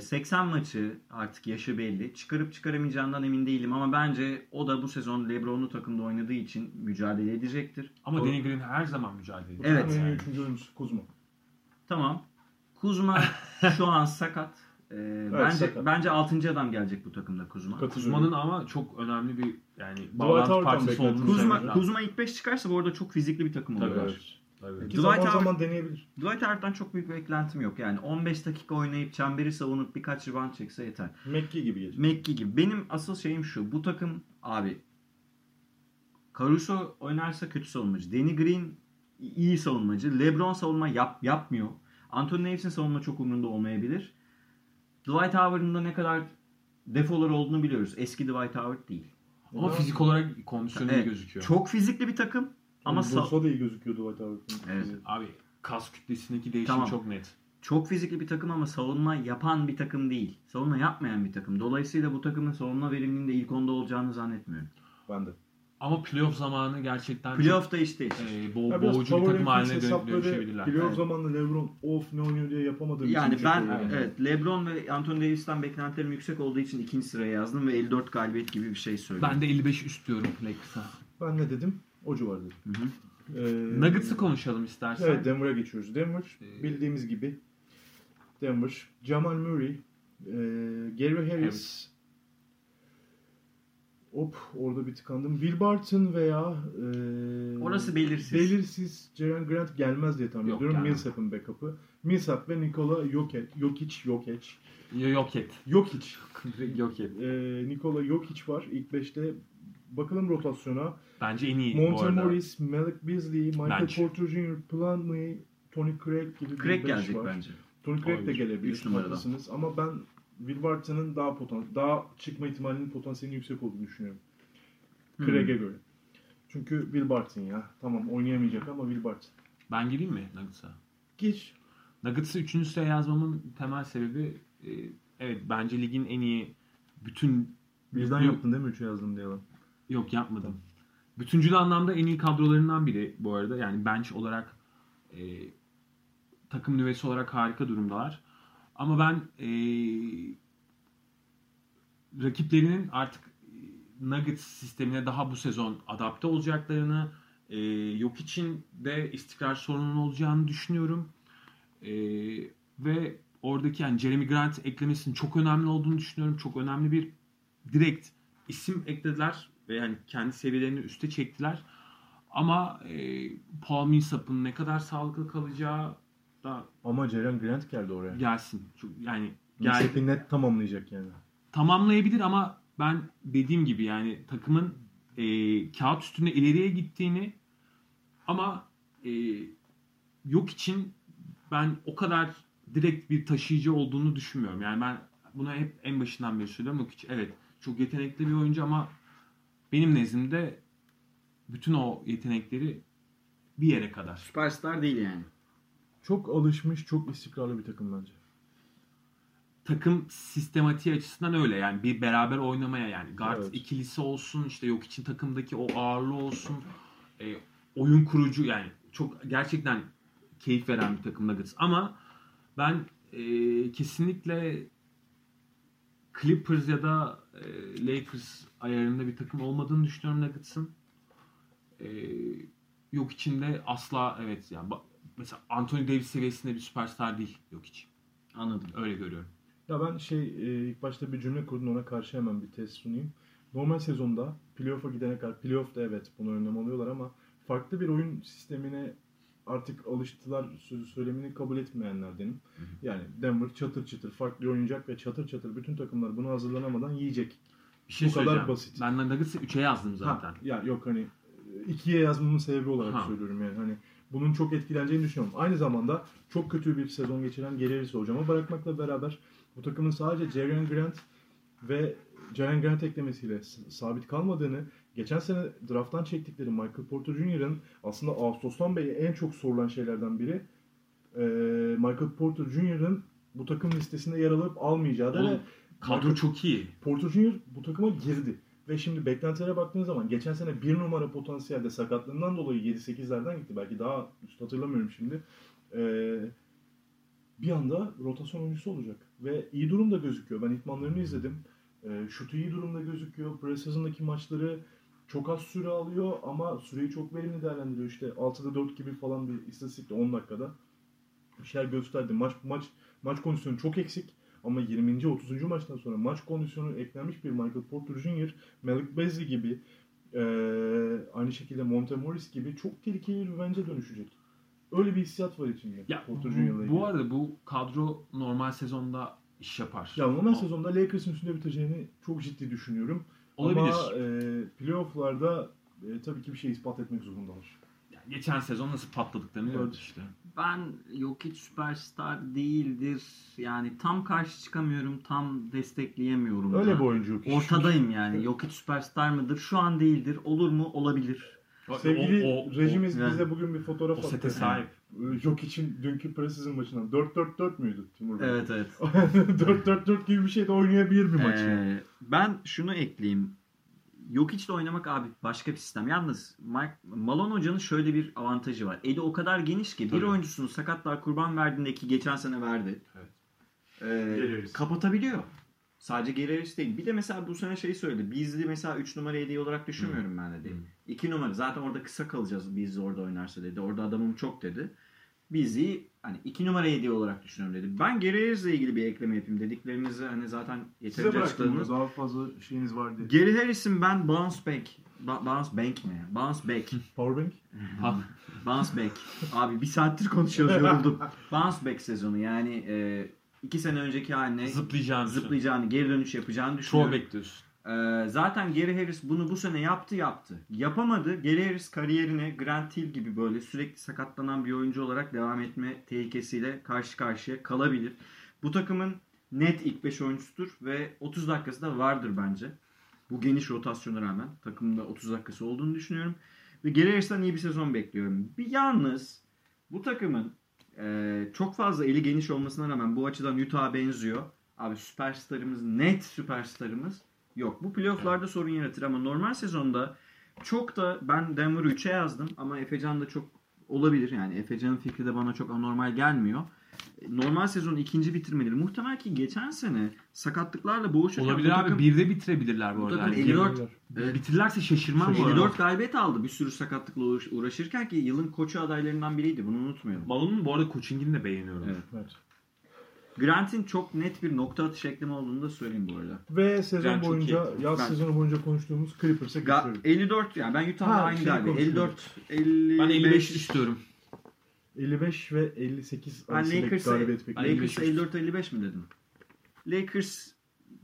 80 maçı artık yaşı belli. Çıkarıp çıkaramayacağından emin değilim ama bence o da bu sezon LeBron'lu takımda oynadığı için mücadele edecektir. Ama O- Danny Green her zaman mücadele ediyor. Evet. En iyi Yani. üçüncü oyuncusu Kuzma. Tamam. Kuzma şu an sakat. E, bence sakat. bence 6. adam gelecek bu takımda Kuzma. Kuzma'nın ama çok önemli bir yani bağlantı parçası olduğunu Kuzma. Kuzma ilk 5 çıkarsa bu arada çok fizikli bir takım Tabii, oluyor. Evet. Ki Dwight zaman Howard- zaman deneyebilir. Dwight Howard'dan çok büyük bir beklentim yok. Yani 15 dakika oynayıp çemberi savunup birkaç rebound çekse yeter. McGee gibi gelecek. McGee gibi. Benim asıl şeyim şu. Bu takım abi Caruso oynarsa kötü savunmacı. Danny Green iyi savunmacı. LeBron savunma yap, yapmıyor. Anthony Davis'in savunma çok umurunda olmayabilir. Dwight Howard'ın da ne kadar defolar olduğunu biliyoruz. Eski Dwight Howard değil. Ama fizik olarak kondisyonu iyi Evet, gözüküyor. Çok fizikli bir takım ama sa- Bursa da iyi gözüküyordu White Howard'ın. Evet. Abi kas kütlesindeki değişim Tamam. çok net. çok fizikli bir takım ama savunma yapan bir takım değil. Savunma yapmayan bir takım. Dolayısıyla bu takımın savunma verimliliğinde ilk onda olacağını zannetmiyorum. Ben de. Ama playoff zamanı gerçekten Playoff'ta işte çok işte. e, bo- Ya biraz boğucu bir power takım rankings haline dön- hesapları dönüşebilirler. Playoff Evet. zamanında LeBron of ne oynuyor diye yapamadığım Yani ben evet. LeBron ve Anthony Davis'ten beklentilerim yüksek olduğu için ikinci sıraya yazdım ve 54 galibiyet gibi bir şey söyledim. Ben de 55 üst diyorum Lakers'a. Ben ne dedim? O civar dedim. Hı hı. Ee, Nuggets'ı konuşalım istersen. Evet Denver'a geçiyoruz. Denver Ee, bildiğimiz gibi Denver, Jamal Murray, e, Gary Harris, Harris. Hop orada bir tıkandım. Will Barton veya e, Orası belirsiz. belirsiz Jaren Grant gelmez diye tahmin Yok, ediyorum. gelmez. Millsap'ın backup'ı. Millsap ve Nikola Jokic, Jokic, Jokic. Jokic. Et. E, Nikola Jokic var ilk beşte. Bakalım rotasyona. Bence en iyi bu Monte arada. Morris, Malik Beasley, Michael Bence. Porter Jr., Plumlee, Tony Craig gibi bir Craig beş gelecek var. bence. Tony Craig de Olabilir. gelebilir. Üç numarada. haklısınız. Ama ben Will Barton'ın daha potan daha çıkma ihtimalinin potansiyelinin yüksek olduğunu düşünüyorum. Hmm. Craig'e göre. Çünkü Will Barton ya. Tamam oynayamayacak ama Will Barton. Ben gireyim mi Nuggets'a? Geç. Nuggets'ı 3. sıraya yazmamın temel sebebi e, evet bence ligin en iyi bütün Birden Yok. yaptın değil mi 3'e yazdım diye lan. Yok yapmadım. Bütüncül anlamda en iyi kadrolarından biri bu arada. Yani bench olarak e, takım nüvesi olarak harika durumdalar. Ama ben e, rakiplerinin artık e, Nuggets sistemine daha bu sezon adapte olacaklarını e, yok için de istikrar sorunun olacağını düşünüyorum. E, ve oradaki yani Jeremy Grant eklemesinin çok önemli olduğunu düşünüyorum. Çok önemli bir direkt isim eklediler ve yani kendi seviyelerini üste çektiler. Ama e, Paul Millsap'ın ne kadar sağlıklı kalacağı da Ama Jaren Grant geldi oraya. gelsin. Çok, yani Millsap'i net tamamlayacak yani. tamamlayabilir ama ben dediğim gibi yani takımın e, kağıt üstünde ileriye gittiğini ama e, yok için ben o kadar direkt bir taşıyıcı olduğunu düşünmüyorum. Yani ben bunu hep en başından beri söylüyorum. Yok hiç evet çok yetenekli bir oyuncu ama benim nezdimde bütün o yetenekleri bir yere kadar. Süperstar değil yani. Çok alışmış, çok istikrarlı bir takım bence. takım sistematiği açısından öyle yani bir beraber oynamaya yani guard Evet. ikilisi olsun işte yok için takımdaki o ağırlığı olsun e, oyun kurucu yani çok gerçekten keyif veren bir takım Nuggets ama ben e, kesinlikle Clippers ya da e, Lakers ayarında bir takım olmadığını düşünüyorum Nuggets'ın. E, yok içinde asla evet yani ba- mesela Anthony Davis seviyesinde bir süperstar değil yok için. Anladım. Öyle görüyorum. Ya ben şey e, ilk başta bir cümle kurdum ona karşı hemen bir test sunayım. Normal sezonda playoff'a gidene kadar playoff'ta evet bunu önlem alıyorlar ama farklı bir oyun sistemine artık alıştılar sözü söylemini kabul etmeyenlerdenim. Yani Denver çatır çatır farklı oynayacak ve çatır çatır bütün takımlar buna hazırlanamadan yiyecek. Bir şey Bu kadar basit. Ben Nuggets'ı 3'e yazdım zaten. Ha, ya yok hani ikiye yazmamın sebebi olarak Ha. söylüyorum yani hani bunun çok etkileneceğini düşünüyorum. Aynı zamanda çok kötü bir sezon geçiren Harris'i hocama bırakmakla beraber bu takımın sadece Jaren Grant ve Jaren Grant eklemesiyle sabit kalmadığını geçen sene drafttan çektikleri Michael Porter Jr.'ın aslında Ağustos'tan beri en çok sorulan şeylerden biri e, Michael Porter Jr.'ın bu takım listesinde yer alıp almayacağı da Oğlum, Kadro çok iyi. Porter Jr. bu takıma girdi. Ve şimdi beklentilere baktığınız zaman geçen sene bir numara potansiyelde sakatlığından dolayı 7-8'lerden gitti. Belki daha üst hatırlamıyorum şimdi. Ee, bir anda rotasyon oyuncusu olacak. Ve iyi durumda gözüküyor. Ben itmanlarını izledim. Ee, şutu iyi durumda gözüküyor. Preseason'daki maçları çok az süre alıyor ama süreyi çok verimli değerlendiriyor. İşte 6'da 4 gibi falan bir istatistikte 10 dakikada bir şeyler gösterdi. Maç maç maç kondisyonu çok eksik. Ama 20. 30. maçtan sonra maç kondisyonu eklenmiş bir Michael Porter Jr., Malik Beasley gibi eee, aynı şekilde Montemoris gibi çok tehlikeli bir bence dönüşecek. Öyle bir hissiyat var içimde. Ya Porter Jr.'la bu, arada bu kadro normal sezonda iş yapar. ya normal Ama- sezonda Lakers'ın üstünde biteceğini çok ciddi düşünüyorum. Olabilir. Ama eee playoff'larda e, tabii ki bir şey ispat etmek zorundalar. Yani geçen sezon nasıl patladıklarını Evet. gördük işte. Ben Jokic süperstar değildir. Yani tam karşı çıkamıyorum, tam destekleyemiyorum. Öyle da. bir oyuncu yok. Ortadayım yani. Jokic süperstar mıdır? Şu an değildir. Olur mu? Olabilir. Sevgili O- o- rejimiz o- bize bugün bir fotoğraf O attı. sete sahip. Yok için dünkü preseason maçından 4-4-4 müydü Timur Bey? Evet evet. 4-4-4 gibi bir şey de oynayabilir bir maç. yani. Ee, ben şunu ekleyeyim. Jokic'le oynamak abi başka bir sistem. Yalnız Mike, Malone Hoca'nın şöyle bir avantajı var. Eli o kadar geniş ki bir Tabii. oyuncusunu sakatlar kurban verdiğinde ki geçen sene verdi. Evet. Ee, kapatabiliyor. Sadece Harris değil. Bir de mesela bu sene şey söyledi. Beasley mesela 3 numara hediye olarak düşünmüyorum ben dedi. Hı. 2 numara zaten orada kısa kalacağız Beasley orada oynarsa dedi. Orada adamım çok dedi. Beasley'i hani 2 numara hediye olarak düşünüyorum dedi. Ben Harris'le ilgili bir ekleme yapayım. Dediklerinizi hani zaten yeterince açıkladınız. Daha fazla şeyiniz var diye. Gary Harris'in ben bounce back ba- bounce bank mi? Bounce back. Powerbank. Ha, bounce back. Abi bir saattir konuşuyoruz yoruldum. bounce back sezonu yani e, iki sene önceki haline zıplayacağını zıplayacağını, geri dönüş yapacağını düşünüyorum. bekliyorsun. Ee, zaten Gary Harris bunu bu sene yaptı yaptı. Yapamadı. Gary Harris kariyerine Grant Hill gibi böyle sürekli sakatlanan bir oyuncu olarak devam etme tehlikesiyle karşı karşıya kalabilir. Bu takımın net ilk 5 oyuncusudur ve 30 dakikası da vardır bence. Bu geniş rotasyona rağmen takımda 30 dakikası olduğunu düşünüyorum. Ve Gary Harris'ten iyi bir sezon bekliyorum. Bir yalnız bu takımın e, çok fazla eli geniş olmasına rağmen bu açıdan Utah'a benziyor. Abi süperstarımız, net süperstarımız yok. Bu playofflarda sorun yaratır ama normal sezonda çok da ben Denver'ı 3'e yazdım ama Efecan da çok olabilir. Yani Efecan'ın fikri de bana çok anormal gelmiyor. Normal sezonu ikinci bitirmeleri. Muhtemel ki geçen sene sakatlıklarla boğuşurken Olabilir abi. takım, Birde bitirebilirler bu bu arada. takım Yani 54 Evet. Bitirirlerse şaşırmam bu arada. 54 galibiyet aldı bir sürü sakatlıkla uğraş- uğraşırken ki yılın koçu adaylarından biriydi. Bunu unutmayalım. Malone'un bu arada coachingini de beğeniyorum. Evet. Evet. Grant'in çok net bir nokta atış eklemi olduğunu da söyleyeyim bu arada. Ve sezon çok boyunca, yaz Ben- sezonu boyunca konuştuğumuz Clippers'a Ga- geçiyorum. 54 yani ben Utah'la aynı şey konuşuyoruz. 54 55 Ben 55 istiyorum. 55 ve 58 Ben arasındaki Lakers'a galibiyet bekliyorum. Lakers 54 55 mi dedim? Lakers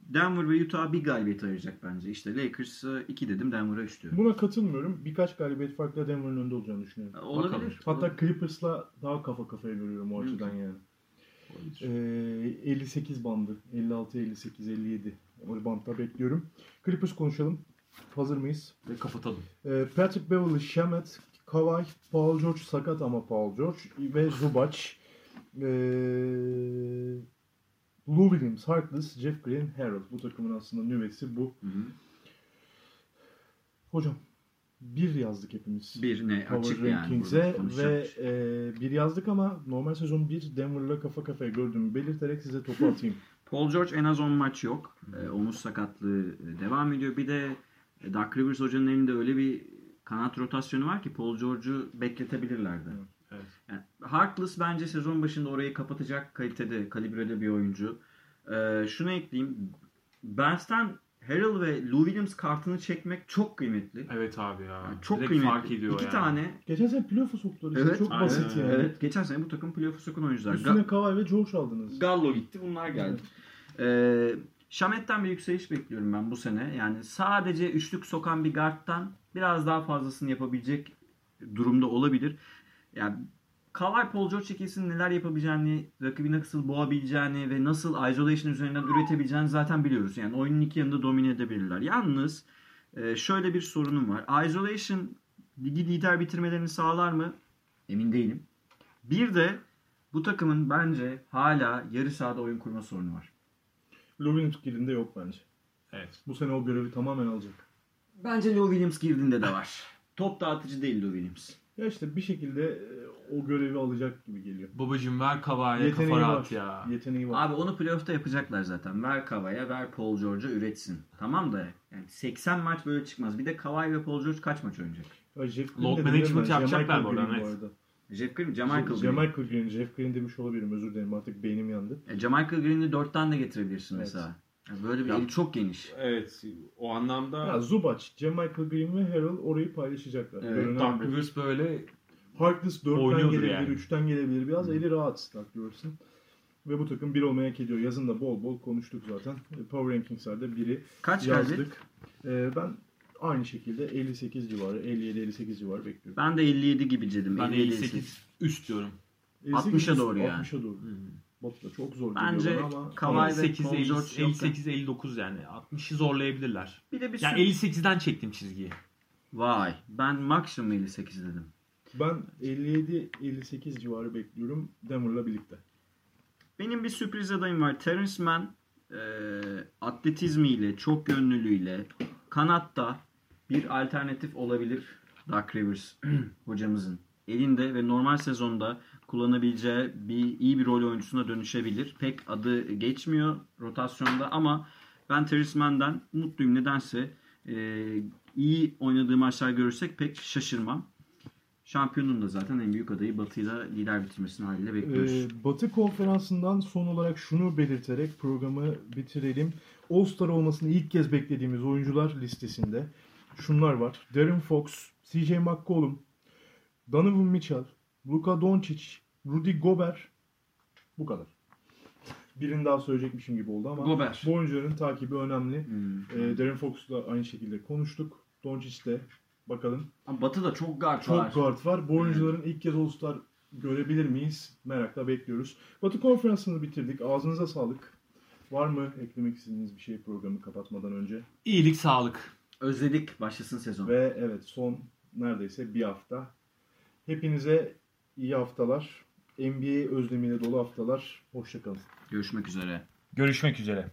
Denver ve Utah bir galibiyet ayıracak bence. İşte Lakers'a 2 dedim, Denver'a 3 diyorum. Buna katılmıyorum. Birkaç galibiyet farkla Denver'ın önünde olacağını düşünüyorum. Olabilir. Hatta Clippers'la daha kafa kafaya görüyorum o açıdan yani. Ee, 58 bandı. 56, 58, 57. O bantta bekliyorum. Clippers konuşalım. Hazır mıyız? Ve kapatalım. Ee, Patrick Beverly, Shamet, Kawhi, Paul George sakat ama Paul George ve Zubac. Ee, Lou Williams, Harkless, Jeff Green, Harold. Bu takımın aslında nüvesi bu. Hı hı. Hocam bir yazdık hepimiz. Bir ne Power açık yani. Rankings'e ve şey. e, bir yazdık ama normal sezon bir Denver'la kafa kafaya gördüğümü belirterek size topu atayım. Paul George en az 10 maç yok. Ee, omuz sakatlığı e, devam ediyor. Bir de e, Doug Rivers hocanın elinde öyle bir kanat rotasyonu var ki Paul George'u bekletebilirlerdi. Evet. Yani Harkless bence sezon başında orayı kapatacak kalitede, kalibrede bir oyuncu. Ee, şunu ekleyeyim. Barnes'ten Harrell ve Lou Williams kartını çekmek çok kıymetli. Evet abi ya. Yani çok Direkt kıymetli. fark ediyor İki yani. tane. Geçen sene playoff'a soktular işte. Evet, Çok aynen basit yani. Evet, geçen sene bu takım playoff'a sokan oyuncular. Ga- Üstüne Kawhi ve George aldınız. Gallo gitti, bunlar geldi. Ee, Şamet'ten bir yükseliş bekliyorum ben bu sene. Yani sadece üçlük sokan bir guard'tan biraz daha fazlasını yapabilecek durumda olabilir. Yani Kawhi Paul George ikisinin neler yapabileceğini, rakibi nasıl boğabileceğini ve nasıl isolation üzerinden üretebileceğini zaten biliyoruz. Yani oyunun iki yanında domine edebilirler. Yalnız Ee, şöyle bir sorunum var. Isolation ligi lider bitirmelerini sağlar mı? Emin değilim. Bir de bu takımın bence hala yarı sahada oyun kurma sorunu var. Williams girdiğinde yok bence. Evet. Bu sene o görevi tamamen alacak. Bence Lou Williams girdiğinde de var. Top dağıtıcı değil Lou Williams. Ya işte bir şekilde e, o görevi alacak gibi geliyor. Babacım ver Yeteneği kafa var. rahat ya. Yeteneği var. Abi onu playoff'ta yapacaklar zaten. Ver Kavai'ye, ver Paul George'a üretsin. Tamam da yani 80 maç böyle çıkmaz. Bir de Kawhi ve Paul George kaç maç oynayacak? Ya Jeff Load management yapacaklar bu arada, evet. Jeff Green, Jamichael Green. Jamichael Green. Jeff Green demiş olabilirim. Özür dilerim artık beynim yandı. E, Jamichael Green'i 4'ten de getirebilirsin Evet. mesela. Yani böyle bir Ya- eli çok geniş. Evet. O anlamda Ya Zubac, Jamichael Green ve Harrell orayı paylaşacaklar. Evet, bu. Rivers böyle Harkless 4'ten Oynuyordur gelebilir, yani. 3'ten gelebilir. Biraz eli rahat Doug Rivers'ın. Ve bu takım bir olmaya hak ediyor. Yazın da bol bol konuştuk zaten. E, Power Rankings'lerde biri Kaç geldi? yazdık. E, ben aynı şekilde 58 civarı, 57-58 civarı bekliyorum. Ben de 57 gibi dedim. ben 57 58 üst diyorum. 58 60'a doğru yani. 60'a doğru. Botla çok zor Bence ama Kawhi ve 58 Paul George yokken- 58 59 yani 60'ı zorlayabilirler. Bir de bir Yani sürü- 58'den çektim çizgiyi. Vay. Ben maksimum 58 dedim. ben 57-58 civarı bekliyorum Denver'la birlikte. Benim bir sürpriz adayım var. Terence Mann e, atletizmiyle, çok yönlülüğüyle kanatta bir alternatif olabilir Doug Rivers hocamızın elinde ve normal sezonda kullanabileceği bir iyi bir rol oyuncusuna dönüşebilir. Pek adı geçmiyor rotasyonda ama ben Terence Mann'den mutluyum. Nedense e, iyi oynadığı maçlar görürsek pek şaşırmam. Şampiyonun da zaten en büyük adayı Batı'yla lider bitirmesini haliyle bekliyoruz. Ee, Batı konferansından son olarak şunu belirterek programı bitirelim. All-Star olmasını ilk kez beklediğimiz oyuncular listesinde şunlar var. Darren Fox, CJ McCollum, Donovan Mitchell, Luka Doncic, Rudy Gobert. Bu kadar. Birini daha söyleyecekmişim gibi oldu ama Gobert. bu oyuncuların takibi önemli. Hmm. Ee, Darren Fox'la aynı şekilde konuştuk. Doncic de bakalım. Ama Batı'da çok guard Çok var. guard var. Bu oyuncuların ilk kez All-Star görebilir miyiz? Merakla bekliyoruz. Batı konferansını bitirdik. Ağzınıza sağlık. Var mı eklemek istediğiniz bir şey programı kapatmadan önce? İyilik, sağlık. Özledik başlasın sezon. Ve evet son neredeyse bir hafta. Hepinize iyi haftalar. NBA özlemiyle dolu haftalar. Hoşçakalın. Görüşmek üzere. Görüşmek üzere.